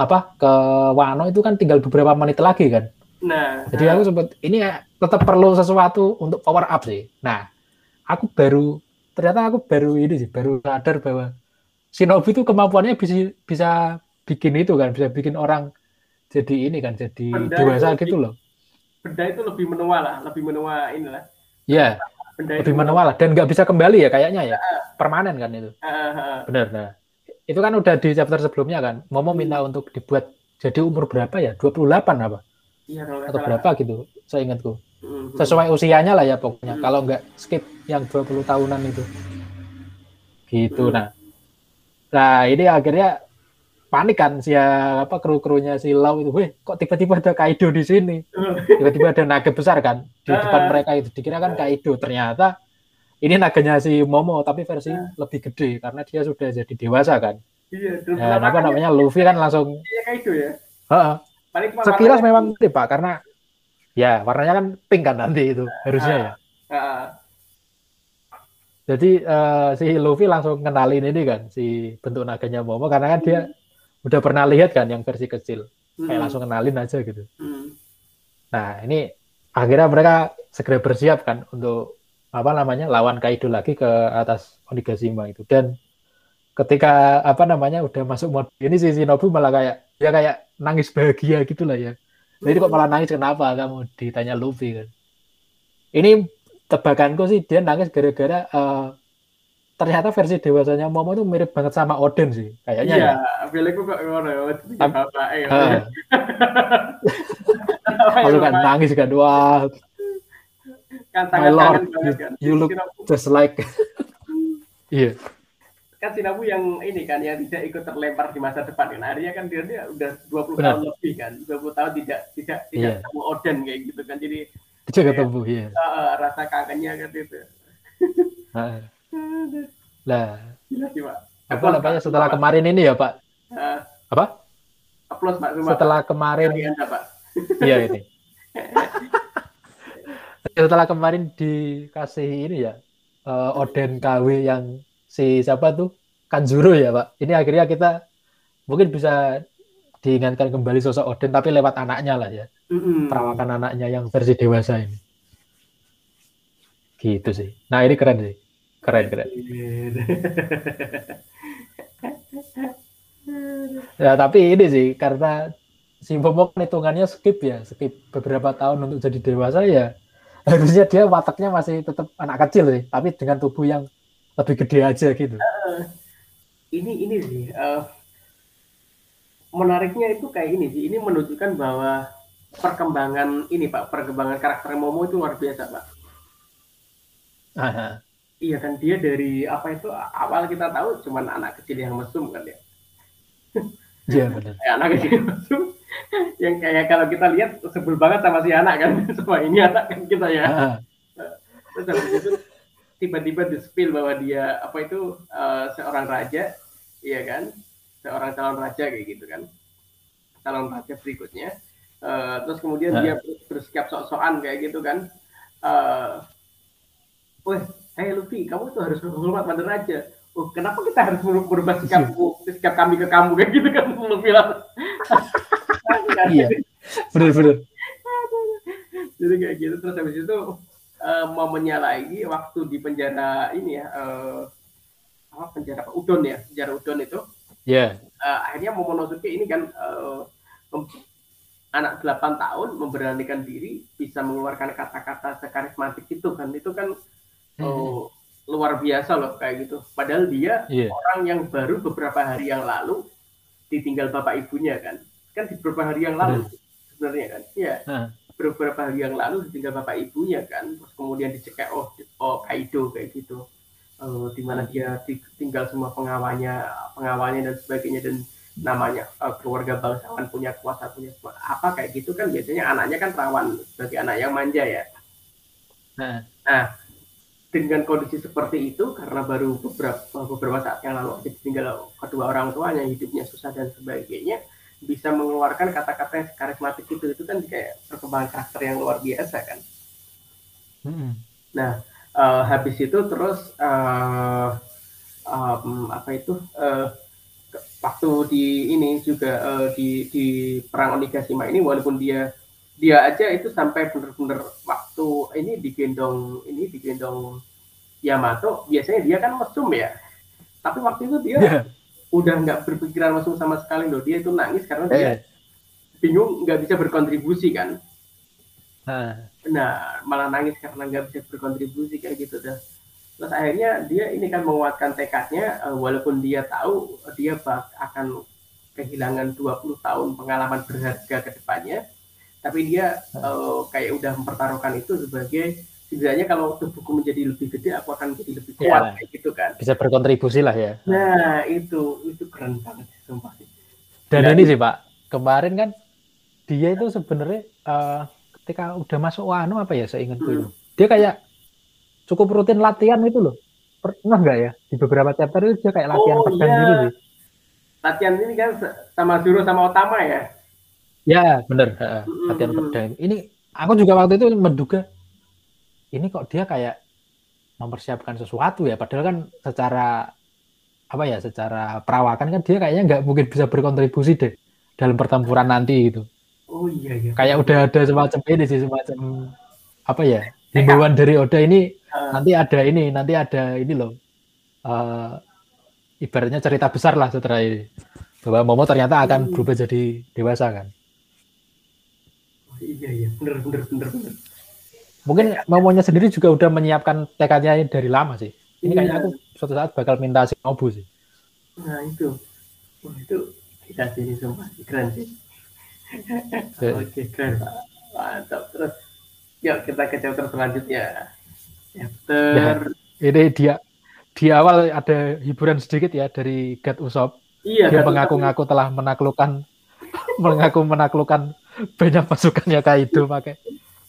apa ke Wano itu kan tinggal beberapa menit lagi kan Nah, jadi aku sempat ini ya tetap perlu sesuatu untuk power up sih. Nah, aku baru ternyata aku baru ini sih baru sadar bahwa Shinobi itu kemampuannya bisa bisa bikin itu kan, bisa bikin orang jadi ini kan, jadi benda dewasa gitu loh. Benda itu lebih menua lah, lebih menua inilah. Iya. Lebih manual dan nggak bisa kembali ya kayaknya ya. Permanen kan itu. Benar. Nah, itu kan udah di chapter sebelumnya kan. Momo minta hmm. untuk dibuat jadi umur berapa ya? 28 apa? Iya, Atau berapa gitu, saya ingatku. Hmm. Sesuai usianya lah ya pokoknya. Hmm. Kalau nggak skip yang 20 tahunan itu. Gitu. Nah, nah ini akhirnya panik kan si apa kru-krunya si Lau itu, weh kok tiba-tiba ada Kaido di sini, tiba-tiba ada naga besar kan di depan mereka itu dikira kan Kaido, ternyata ini naganya si Momo tapi versi lebih gede karena dia sudah jadi dewasa kan. Iya. Dan apa namanya Luffy kan langsung. Iya Kaido ya. Heeh. Sekilas memang gede pak karena ya warnanya kan pink kan nanti itu harusnya ya. Jadi uh, si Luffy langsung kenalin ini kan si bentuk naganya Momo karena kan dia udah pernah lihat kan yang versi kecil hmm. kayak langsung kenalin aja gitu hmm. nah ini akhirnya mereka segera bersiap kan untuk apa namanya lawan Kaido lagi ke atas Onigashima itu dan ketika apa namanya udah masuk mode ini si Shinobu malah kayak ya kayak nangis bahagia gitulah ya jadi kok malah nangis kenapa kamu ditanya Luffy kan ini tebakanku sih dia nangis gara-gara uh, ternyata versi dewasanya Momo itu mirip banget sama Odin sih kayaknya iya, ya. Iya, kok ngono ya. Bapak ya. Kalau kan nangis kan wah. Kan My Lord, you, kan. you look just like. Iya. yeah. Kan Sinabu yang ini kan yang tidak ikut terlempar di masa depan kan. Akhirnya kan dia, dia udah 20 Benar. tahun lebih kan. 20 tahun tidak tidak tidak yeah. ketemu Odin kayak gitu kan. Jadi tidak ketemu ya. Uh, rasa kangennya kan itu. Lah. Apa namanya setelah kemarin ini ya Pak? Uh, apa? Aplaus Pak. Setelah kemarin. Anda, Pak. Iya ini. setelah kemarin dikasih ini ya uh, Oden KW yang si siapa tuh Kanjuro ya Pak. Ini akhirnya kita mungkin bisa diingatkan kembali sosok Oden tapi lewat anaknya lah ya. Mm-hmm. Perawakan anaknya yang versi dewasa ini. Gitu sih. Nah ini keren sih. Keren, keren. ya, tapi ini sih, karena si Momok hitungannya skip ya, skip beberapa tahun untuk jadi dewasa ya, harusnya dia wataknya masih tetap anak kecil sih, tapi dengan tubuh yang lebih gede aja gitu. Uh, ini ini sih uh, menariknya itu kayak ini sih, ini menunjukkan bahwa perkembangan ini pak, perkembangan karakter Momo itu luar biasa pak. Aha. Iya kan dia dari apa itu awal kita tahu cuman anak kecil yang mesum kan ya. Iya benar. ya, anak kecil yang mesum yang kayak kalau kita lihat sebel banget sama si anak kan sama ini anak kan kita ya. Terus habis itu tiba-tiba di spill bahwa dia apa itu uh, seorang raja, iya kan? Seorang calon raja kayak gitu kan. Calon raja berikutnya. Uh, terus kemudian uh. dia bersikap sok-sokan kayak gitu kan. Uh, Wah, hey Luffy, kamu tuh harus hormat pada raja. Oh, kenapa kita harus merubah sikap, sikap kami ke kamu kayak gitu kan Luffy lah. iya, benar-benar. Jadi kayak gitu terus habis itu uh, momennya lagi waktu di penjara ini ya uh, apa penjara apa Udon ya penjara Udon itu. Iya. Yeah. Uh, akhirnya Momonosuke ini kan uh, anak 8 tahun memberanikan diri bisa mengeluarkan kata-kata sekarismatik itu kan itu kan oh, luar biasa loh kayak gitu. Padahal dia yeah. orang yang baru beberapa hari yang lalu ditinggal bapak ibunya kan. Kan di beberapa hari yang lalu hmm. sebenarnya kan. Iya. Hmm. Beberapa hari yang lalu ditinggal bapak ibunya kan. Terus kemudian dicekek oh oh Kaido kayak gitu. Uh, di mana dia tinggal semua pengawalnya, pengawalnya dan sebagainya dan namanya uh, keluarga bangsawan punya kuasa punya apa kayak gitu kan biasanya anaknya kan rawan sebagai anak yang manja ya. Nah, nah dengan kondisi seperti itu karena baru beberapa beberapa saat yang lalu ditinggal kedua orang tuanya hidupnya susah dan sebagainya bisa mengeluarkan kata-kata yang karismatik itu itu kan kayak perkembangan karakter yang luar biasa kan hmm. nah uh, habis itu terus uh, um, apa itu uh, waktu di ini juga uh, di di perang Onigashima ini walaupun dia dia aja itu sampai benar-benar waktu ini digendong ini digendong Yamato biasanya dia kan mesum ya tapi waktu itu dia yeah. Udah nggak berpikiran mesum sama sekali loh dia itu nangis karena yeah. dia bingung nggak bisa berkontribusi kan Nah, malah nangis karena nggak bisa berkontribusi kayak gitu dah. Terus akhirnya dia ini kan menguatkan tekadnya, uh, walaupun dia tahu dia bak akan kehilangan 20 tahun pengalaman berharga ke depannya, tapi dia uh, kayak udah mempertaruhkan itu sebagai setidaknya kalau tubuhku menjadi lebih gede aku akan jadi lebih iya. kuat ya, kayak gitu kan. Bisa berkontribusi lah ya. Nah itu itu keren banget sumpah dan ya, ini sih pak kemarin kan dia itu sebenarnya uh, ketika udah masuk wano apa ya saya ingat hmm. dia kayak cukup rutin latihan itu loh. Pernah nggak ya? Di beberapa chapter itu dia kayak latihan oh, pedang iya. gitu sih. Latihan ini kan sama Juro sama Otama ya? Ya bener. Uh, latihan hmm. pedang. Ini aku juga waktu itu menduga ini kok dia kayak mempersiapkan sesuatu ya? Padahal kan secara apa ya secara perawakan kan dia kayaknya nggak mungkin bisa berkontribusi deh dalam pertempuran nanti gitu. Oh iya iya. Kayak udah ada semacam ini sih semacam apa ya himbauan dari Oda ini uh. nanti ada ini nanti ada ini loh. Uh, ibaratnya cerita besar lah setelah ini. Bahwa Momo ternyata akan hmm. berubah jadi dewasa kan. Oh, iya iya. Bener bener bener bener Mungkin Momonya sendiri juga udah menyiapkan tekadnya dari lama sih. Ini kayaknya aku suatu saat bakal minta si Nobu sih. Nah itu, Wah, itu kita sih semua keren sih. Oke keren, mantap. Terus, yuk kita ke chapter selanjutnya. Chapter. Ya, ini dia di awal ada hiburan sedikit ya dari God Usop. Iya. Dia mengaku-ngaku telah menaklukkan mengaku menaklukkan banyak pasukannya Kaido pakai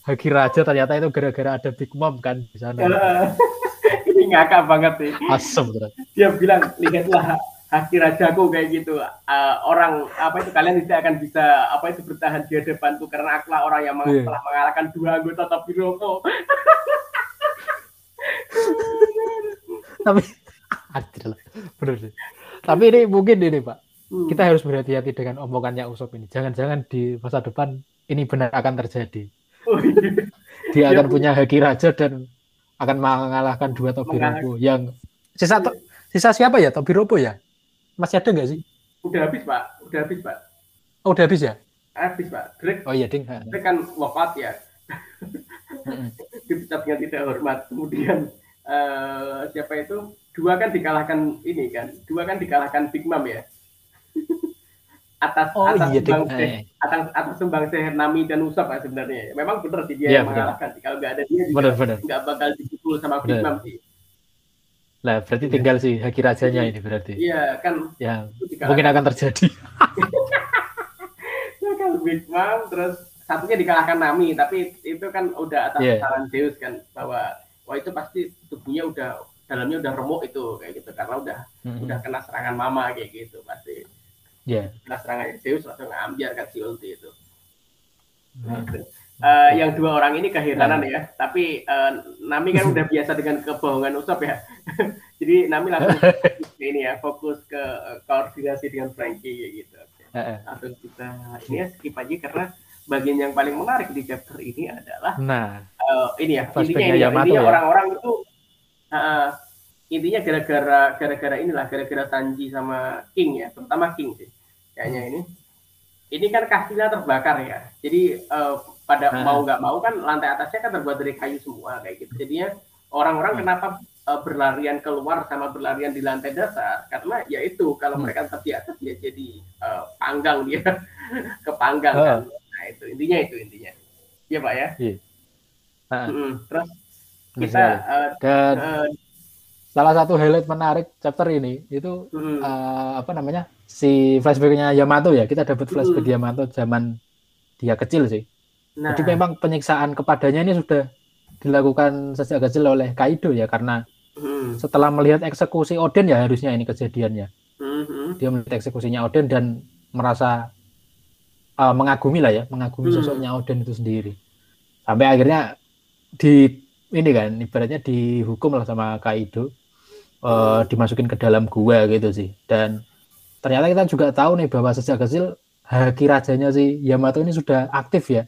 Haki Raja ternyata itu gara-gara ada Big Mom kan di sana. ini ngakak banget sih. Asem terus. Dia bilang, lihatlah Haki Rajaku kayak gitu. Uh, orang apa itu kalian tidak akan bisa apa itu bertahan di hadapanku karena akulah orang yang yeah. telah mengalahkan dua anggota Top Hiroko. Tapi adil benar sih. Tapi ini mungkin ini Pak. Hmm. Kita harus berhati-hati dengan omongannya Usop ini. Jangan-jangan di masa depan ini benar akan terjadi Oh, iya. Dia akan punya haki raja dan akan mengalahkan dua Tobiropo yang sisa to, sisa siapa ya Tobiropo ya? Masih ada nggak sih? Udah habis pak, udah habis pak. Oh udah habis ya? Habis pak. Drake, oh iya ding. Drake kan wafat ya. Dipecat dengan tidak hormat. Kemudian uh, siapa itu? Dua kan dikalahkan ini kan. Dua kan dikalahkan Big Mom ya atas oh, atas iya, sumbang eh. atas atas sumbang seher Nami dan Usap ya sebenarnya. Memang benar sih dia yeah, yang mengalahkan. Kalau nggak ada dia juga nggak bakal dipukul sama Mom sih. Lah berarti yeah. tinggal si Haki Rajanya ini berarti. Iya kan. Ya mungkin akan terjadi. ya kan Big Mom terus satunya dikalahkan Nami tapi itu kan udah atas yeah. saran Zeus kan bahwa wah itu pasti tubuhnya udah dalamnya udah remuk itu kayak gitu karena udah mm -hmm. udah kena serangan mama kayak gitu pasti Yeah. Setelah serangan Zeus langsung ngambil kan si ulti itu. Hmm. Uh, yang dua orang ini keheranan ya, tapi uh, Nami kan udah biasa dengan kebohongan Usop ya. Jadi Nami langsung ini ya fokus ke uh, koordinasi dengan Frankie gitu. Langsung kita ini ya skip aja karena bagian yang paling menarik di chapter ini adalah nah uh, ini ya intinya ini ya, intinya ya. orang-orang itu uh, intinya gara-gara gara-gara inilah gara-gara Tanji sama King ya terutama King sih kayaknya ini ini kan kastilnya terbakar ya jadi uh, pada hmm. mau nggak mau kan lantai atasnya kan terbuat dari kayu semua kayak gitu jadinya orang-orang hmm. kenapa uh, berlarian keluar sama berlarian di lantai dasar karena ya itu kalau hmm. mereka tetap di atas ya jadi uh, panggang dia kepanggang oh. kan nah itu intinya itu intinya iya pak ya iya. Uh. -hmm. terus kita uh, dan uh, salah satu highlight menarik chapter ini itu hmm. uh, apa namanya si flashbacknya Yamato ya kita dapat flashback hmm. Yamato zaman dia kecil sih nah. jadi memang penyiksaan kepadanya ini sudah dilakukan sejak kecil oleh Kaido ya karena hmm. setelah melihat eksekusi Oden ya harusnya ini kejadiannya hmm. dia melihat eksekusinya Oden dan merasa uh, mengagumi lah ya mengagumi hmm. sosoknya Oden itu sendiri sampai akhirnya di ini kan ibaratnya dihukum lah sama Kaido uh, dimasukin ke dalam gua gitu sih. Dan ternyata kita juga tahu nih bahwa sejak kecil haki rajanya si Yamato ini sudah aktif ya.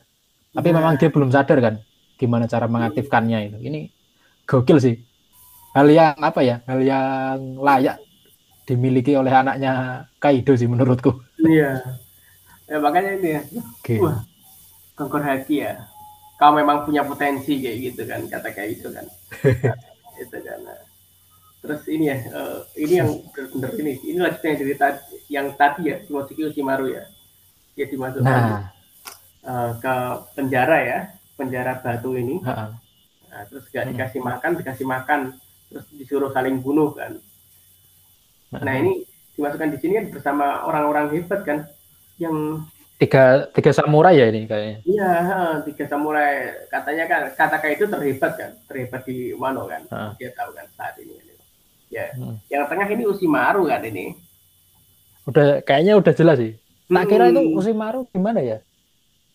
Tapi nah. memang dia belum sadar kan gimana cara mengaktifkannya itu. Ini gokil sih. Hal yang apa ya? Hal yang layak dimiliki oleh anaknya Kaido sih menurutku. Iya. Ya makanya ini ya. Okay. Wah, Kongkor Haki ya. kau memang punya potensi kayak gitu kan kata kayak itu kan itu kan nah. Terus ini ya uh, ini yang benar-benar ini ini lanjutnya dari tadi yang tadi ya Shimosuke Ushimaru ya. Dia dimasukkan nah. uh, ke penjara ya penjara batu ini. Nah, terus gak dikasih makan dikasih makan terus disuruh saling bunuh kan. Nah ini dimasukkan di sini kan bersama orang-orang hebat kan yang tiga tiga samurai ya ini kayaknya. Iya tiga samurai. Katanya kan kata kayak itu terhebat kan terhebat di Wano kan. Ha. dia tahu kan saat ini ya. Hmm. yang tengah ini Usimaru kan ini. Udah kayaknya udah jelas sih. Tak kira itu hmm. Usimaru gimana ya?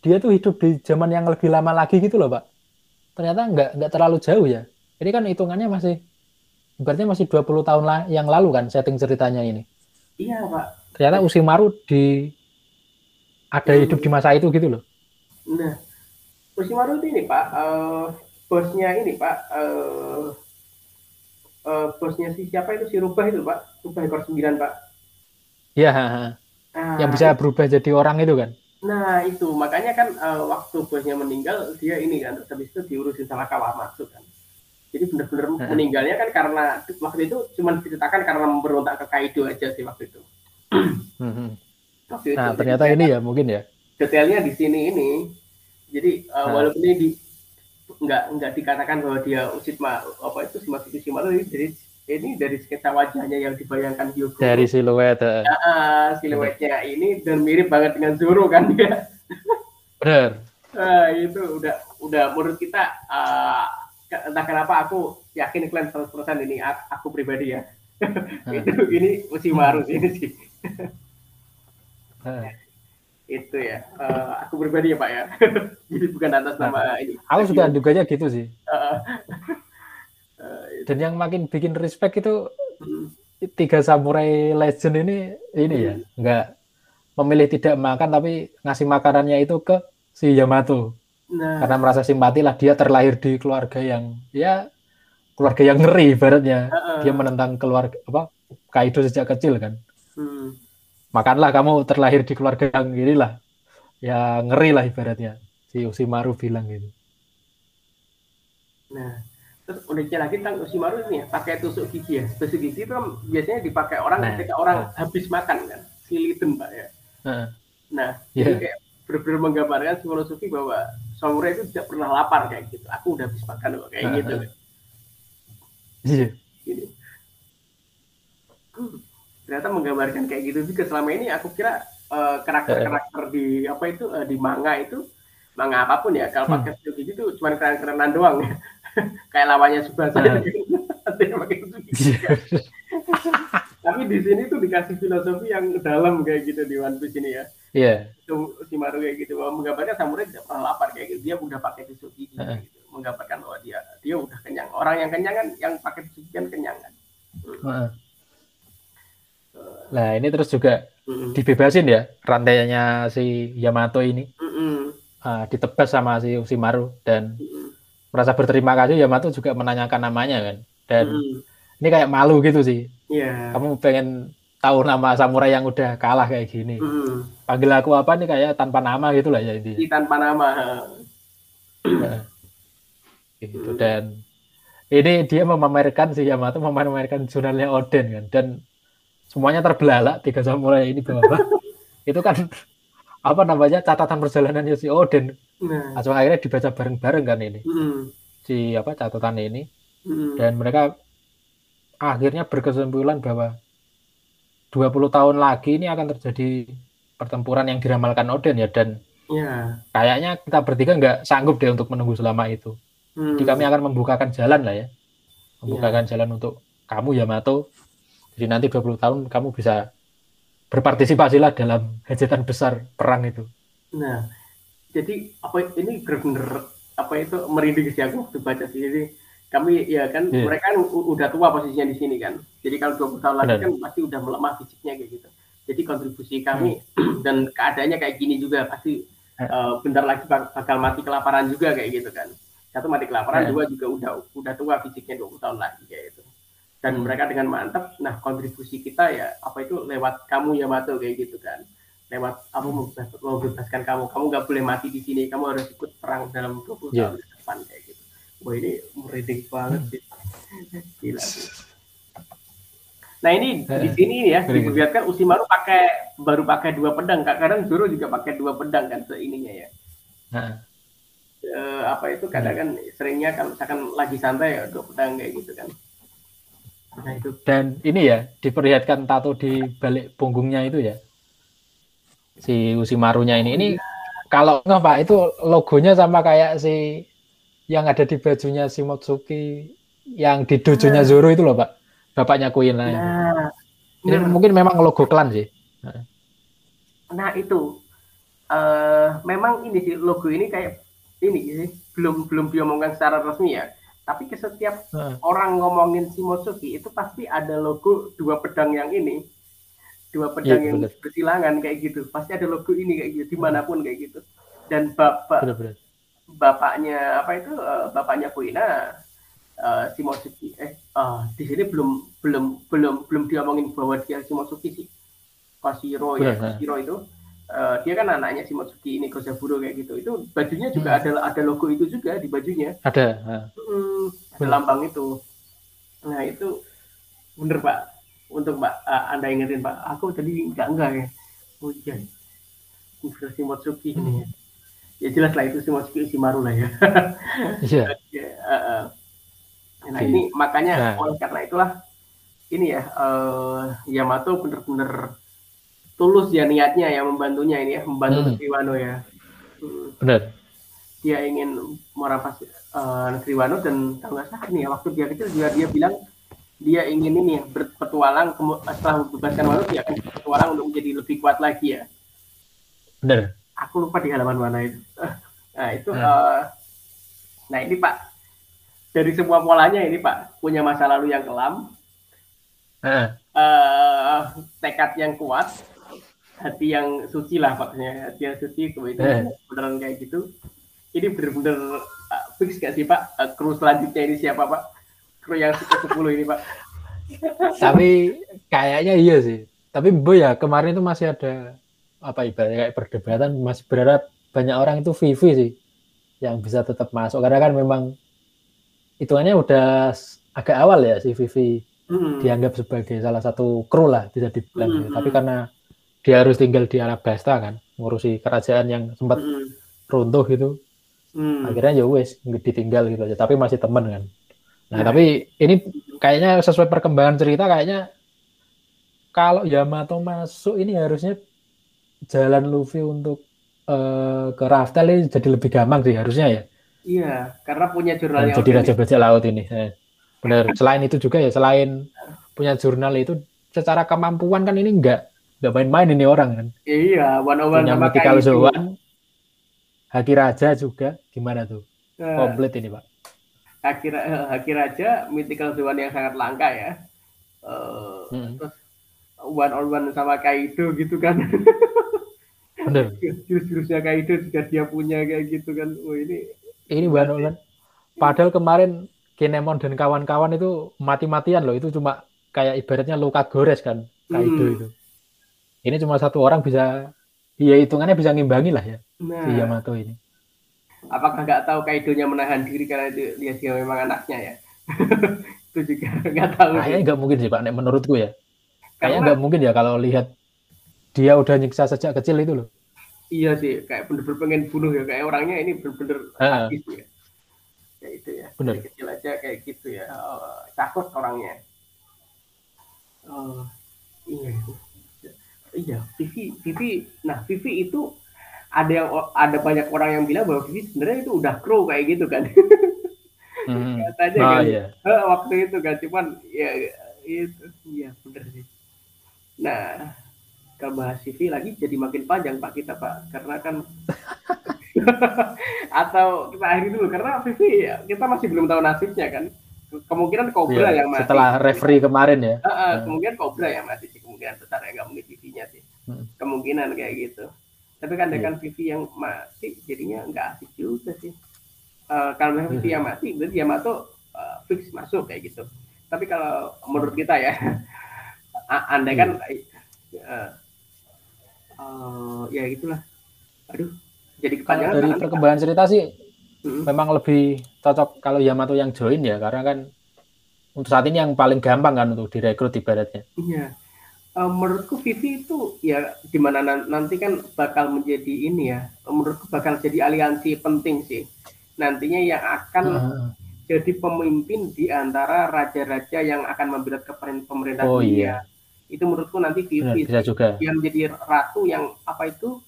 Dia tuh hidup di zaman yang lebih lama lagi gitu loh pak. Ternyata nggak nggak terlalu jauh ya. Ini kan hitungannya masih berarti masih 20 tahun lah yang lalu kan setting ceritanya ini? Iya pak. Ternyata Usimaru di ada hmm. hidup di masa itu gitu loh. Nah, Usimaru itu ini Pak, uh, bosnya ini Pak, uh, uh, bosnya si siapa itu si Rubah itu Pak, Rubah ekor sembilan Pak. Iya, nah, yang bisa berubah jadi orang itu kan. Nah itu makanya kan uh, waktu bosnya meninggal dia ini kan habis itu diurusin sama Kawamatsu kan. Jadi benar-benar meninggalnya kan karena waktu itu cuma diceritakan karena memberontak ke Kaido aja sih waktu itu. Hmm, Waktu nah, itu. ternyata ini ya mungkin ya. Detailnya di sini ini. Jadi uh, nah. walaupun ini di, nggak nggak dikatakan bahwa dia ma apa itu si Masuki Shimaru ini dari ini dari sketsa wajahnya yang dibayangkan Hyugo. Dari siluet. Uh. Uh, siluetnya ini dan mirip banget dengan Zoro kan dia. Benar. Uh, itu udah udah menurut kita uh, entah kenapa aku yakin kalian 100% ini aku pribadi ya. itu ini Ushimaru ini sih. Itu ya. Uh, aku pribadi ya pak ya. Jadi bukan atas nama ini. aku juga duganya gitu sih. Uh, uh, dan yang makin bikin respect itu hmm. tiga samurai legend ini ini ya, hmm. ya nggak memilih tidak makan tapi ngasih makanannya itu ke si Yamato. Nah. karena merasa simpati lah dia terlahir di keluarga yang ya keluarga yang ngeri ibaratnya. Uh, uh. dia menentang keluarga apa Kaido sejak kecil kan. Hmm makanlah kamu terlahir di keluarga yang inilah ya ngeri lah ibaratnya. Si Usimaru bilang gitu. Nah terus uniknya lagi tentang Usimaru ini ya. Pakai tusuk gigi ya. Tusuk gigi itu kan biasanya dipakai orang nah, ketika orang nah. habis makan kan. Siliten pak ya. Nah, nah yeah. jadi kayak benar-benar menggambarkan filosofi bahwa samurai itu tidak pernah lapar kayak gitu. Aku udah habis makan loh kayak gitu. iya. Yeah ternyata menggambarkan kayak gitu juga selama ini aku kira uh, karakter-karakter di apa itu uh, di manga itu manga apa pun ya kalau pakai hmm. gitu itu cuma keren-kerenan doang kayak lawannya Subasa uh. tapi di sini tuh dikasih filosofi yang dalam kayak gitu di One Piece ini ya Iya. Yeah. Itu si Maru kayak gitu bahwa menggambarkan samurai tidak pernah lapar kayak gitu. Dia udah pakai tusuk gigi uh. gitu. Menggambarkan bahwa dia dia udah kenyang. Orang yang kenyang kan yang pakai gigi kan kenyang kan. Hmm. Uh. Nah ini terus juga mm-hmm. dibebasin ya rantainya si Yamato ini mm-hmm. uh, ditebas sama si Usimaru dan mm-hmm. merasa berterima kasih Yamato juga menanyakan namanya kan dan mm-hmm. ini kayak malu gitu sih. Yeah. Kamu pengen tahu nama samurai yang udah kalah kayak gini. Mm-hmm. Panggil aku apa nih kayak tanpa nama gitu lah ya ini. Tanpa nama. Nah, gitu dan ini dia memamerkan si Yamato memamerkan jurnalnya Oden kan dan semuanya terbelalak tiga samurai ini bawah itu kan apa namanya catatan perjalanannya si Odin nah. langsung akhirnya dibaca bareng-bareng kan ini mm. si apa catatan ini mm. dan mereka akhirnya berkesimpulan bahwa 20 tahun lagi ini akan terjadi pertempuran yang diramalkan Odin ya dan yeah. kayaknya kita bertiga nggak sanggup deh untuk menunggu selama itu mm. jadi kami akan membukakan jalan lah ya membukakan yeah. jalan untuk kamu Yamato jadi nanti 20 tahun kamu bisa berpartisipasilah dalam hajatan besar perang itu. Nah, jadi apa ini benar-benar apa itu merinding sih aku waktu baca sih. Jadi kami ya kan yeah. mereka kan udah tua posisinya di sini kan. Jadi kalau 20 tahun lagi kan pasti udah melemah fisiknya kayak gitu. Jadi kontribusi kami hmm. dan keadaannya kayak gini juga pasti uh, bentar lagi bakal mati kelaparan juga kayak gitu kan. Satu mati kelaparan, yeah. dua juga udah udah tua fisiknya 20 tahun lagi dan hmm. mereka dengan mantap nah kontribusi kita ya apa itu lewat kamu ya Mato kayak gitu kan. Lewat aku mau bebaskan kamu. Kamu nggak boleh mati di sini. Kamu harus ikut perang dalam 20 yeah. tahun ke depan kayak gitu. Wah ini merinding banget sih. Gila sih. Nah ini di sini ya diperlihatkan Usimaru pakai baru pakai dua pedang. Kadang Zoro juga pakai dua pedang kan seininya ya. Nah. apa itu kadang kan seringnya kalau misalkan lagi santai ya dua pedang kayak gitu kan nah, itu. dan ini ya diperlihatkan tato di balik punggungnya itu ya si Usimarunya ini. Ini kalau nggak Pak itu logonya sama kayak si yang ada di bajunya si Motsuki yang di dojonya nah. Zoro itu loh Pak. Bapaknya Queen lah. Nah, ini nah. mungkin memang logo klan sih. Nah, nah itu uh, memang ini sih logo ini kayak ini sih belum belum diomongkan secara resmi ya. Tapi ke setiap orang ngomongin si Motsuki itu pasti ada logo dua pedang yang ini. Dua pedang ya, yang bersilangan kayak gitu. Pasti ada logo ini kayak gitu di mana pun kayak gitu. Dan bapak bener, bener. bapaknya apa itu uh, bapaknya Kuina uh, Shimotsuki eh uh, di sini belum belum belum belum diomongin bahwa dia Shimotsuki sih. Koshiro ya Koshiro itu uh, dia kan anaknya Shimotsuki ini Kosaburo kayak gitu itu bajunya juga hmm. ada ada logo itu juga di bajunya ada hmm, ada lambang itu nah itu bener pak untuk Mbak uh, Anda ingetin Pak, aku tadi enggak enggak ya. Oh iya. Shimotsuki hmm. ini. Ya jelas lah itu Shimotsuki Shimaru lah ya. Iya. yeah. uh, uh. Nah okay. ini makanya nah. oleh karena itulah ini ya uh, Yamato benar-benar tulus ya niatnya ya membantunya ini ya membantu hmm. Wano ya. Hmm. Benar. Dia ingin merampas uh, Negeri Wano dan kalau nggak salah nih ya waktu dia kecil juga dia bilang dia ingin ini ya berpetualang setelah membebaskan Wano dia akan berpetualang untuk menjadi lebih kuat lagi ya. Benar. Aku lupa di halaman mana itu. Nah itu, hmm. uh, nah ini Pak dari semua polanya ini Pak punya masa lalu yang kelam, hmm. uh, tekad yang kuat, hati yang suci lah Paknya, hati yang suci kemudian hmm. beneran kayak gitu. Ini benar-benar uh, fix gak sih Pak? Uh, kru selanjutnya ini siapa Pak? kru yang sepuluh ini pak tapi kayaknya iya sih tapi bu ya kemarin itu masih ada apa ibaratnya kayak perdebatan masih berharap banyak orang itu Vivi sih yang bisa tetap masuk karena kan memang hitungannya udah agak awal ya si Vivi hmm. dianggap sebagai salah satu kru lah bisa dibilang hmm. tapi karena dia harus tinggal di Alabasta kan ngurusi kerajaan yang sempat hmm. runtuh gitu hmm. akhirnya ya wes ditinggal gitu aja tapi masih temen kan Nah, tapi ini kayaknya sesuai perkembangan cerita kayaknya kalau Yamato masuk ini harusnya jalan Luffy untuk uh, ke Raftel ini jadi lebih gampang sih harusnya ya. Iya, karena punya jurnal yang jadi raja bajak laut ini. Eh, benar. Selain itu juga ya, selain punya jurnal itu secara kemampuan kan ini enggak enggak main-main ini orang kan. Iya, one on one punya Mythical Zoan, Haki Raja juga gimana tuh? Uh, Komplit ini, Pak. Haki, uh, Haki Raja mythical Zewan yang sangat langka ya uh, hmm. terus one on one sama Kaido gitu kan bener jurus-jurusnya Kaido juga dia punya kayak gitu kan oh ini ini one on one padahal kemarin Kinemon dan kawan-kawan itu mati-matian loh itu cuma kayak ibaratnya luka gores kan Kaido hmm. itu ini cuma satu orang bisa ya hitungannya bisa ngimbangi lah ya nah. si Yamato ini. Apakah nggak tahu Kaidonya menahan diri karena itu dia dia memang anaknya ya? Itu juga nggak tahu kayaknya nggak mungkin sih pak menurutku ya. Kayaknya nggak mungkin ya kalau lihat dia udah nyiksa sejak kecil itu loh. Iya sih kayak bener-bener pengen bunuh ya kayak orangnya ini bener-bener habis ya. Kayak itu ya bener. Dari kecil aja kayak gitu ya. Oh, takut orangnya. Oh iya iya Vivi Vivi nah Vivi itu ada yang ada banyak orang yang bilang bahwa Vivi sebenarnya itu udah kru kayak gitu kan hmm. katanya oh, kan iya. waktu itu kan cuman ya itu ya bener sih nah kalau bahas CV lagi jadi makin panjang pak kita pak karena kan atau kita akhiri dulu karena Vivi ya, kita masih belum tahu nasibnya kan kemungkinan Cobra iya, yang mati. setelah referee kemarin ya. Uh, uh, kemungkinan Cobra yang mati sih. Kemungkinan besar ya nggak mungkin Vivi-nya sih. Hmm. kemungkinan kayak gitu. Tapi kan dengan yeah. Vivi yang mati jadinya nggak asik juga sih. Uh, kalau memang Vivi yang mati berarti Yamato uh, fix masuk kayak gitu. Tapi kalau menurut kita ya andai kan uh, uh, ya itulah aduh jadi kalau dari perkembangan cerita sih hmm. memang lebih cocok kalau Yamato yang join ya karena kan untuk saat ini yang paling gampang kan untuk direkrut ibaratnya iya uh, menurutku Vivi itu ya di mana nanti kan bakal menjadi ini ya menurutku bakal jadi aliansi penting sih nantinya yang akan uh. jadi pemimpin di antara raja-raja yang akan membela pemerintah oh, dunia iya. itu menurutku nanti Vivi bisa juga. yang menjadi ratu yang apa itu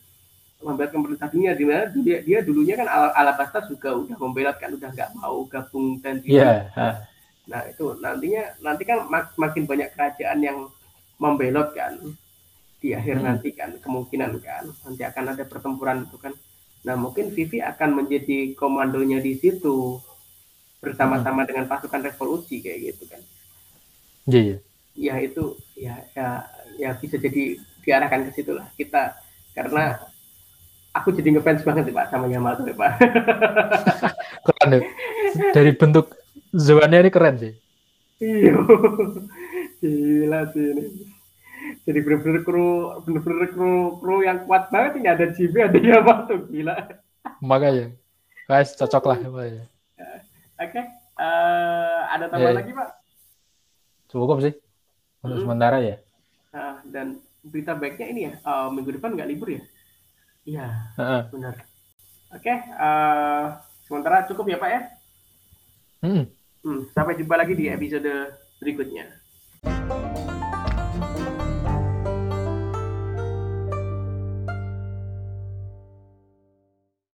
membela pemerintah dunia di mana dia, dia dulunya kan Al Alabasta juga udah membela kan udah nggak mau gabung dan dia yeah. nah itu nantinya nanti kan mak makin banyak kerajaan yang membelot kan di akhir hmm. nanti kan kemungkinan kan nanti akan ada pertempuran itu kan nah mungkin Vivi akan menjadi komandonya di situ bersama-sama hmm. dengan pasukan revolusi kayak gitu kan iya yeah, yeah. ya itu ya ya ya bisa jadi diarahkan ke situ lah kita karena aku jadi ngefans banget nih pak sama Yamato nih pak. Keren deh dari bentuk Zoannya ini keren sih. Iya. Gila sih ini. Jadi bener-bener kru bener-bener kru kru yang kuat banget ini. Ada JB ada Yamato gila. Makanya. Guys cocok lah ya. oke okay. uh, eh, ada tambahan yeah. lagi pak? Cukup sih. Untuk hmm. sementara ya. Uh, dan berita baiknya ini ya. Uh, minggu depan nggak libur ya iya uh benar. Oke okay, uh, sementara cukup ya pak ya? Hmm. Hmm, sampai jumpa lagi di episode berikutnya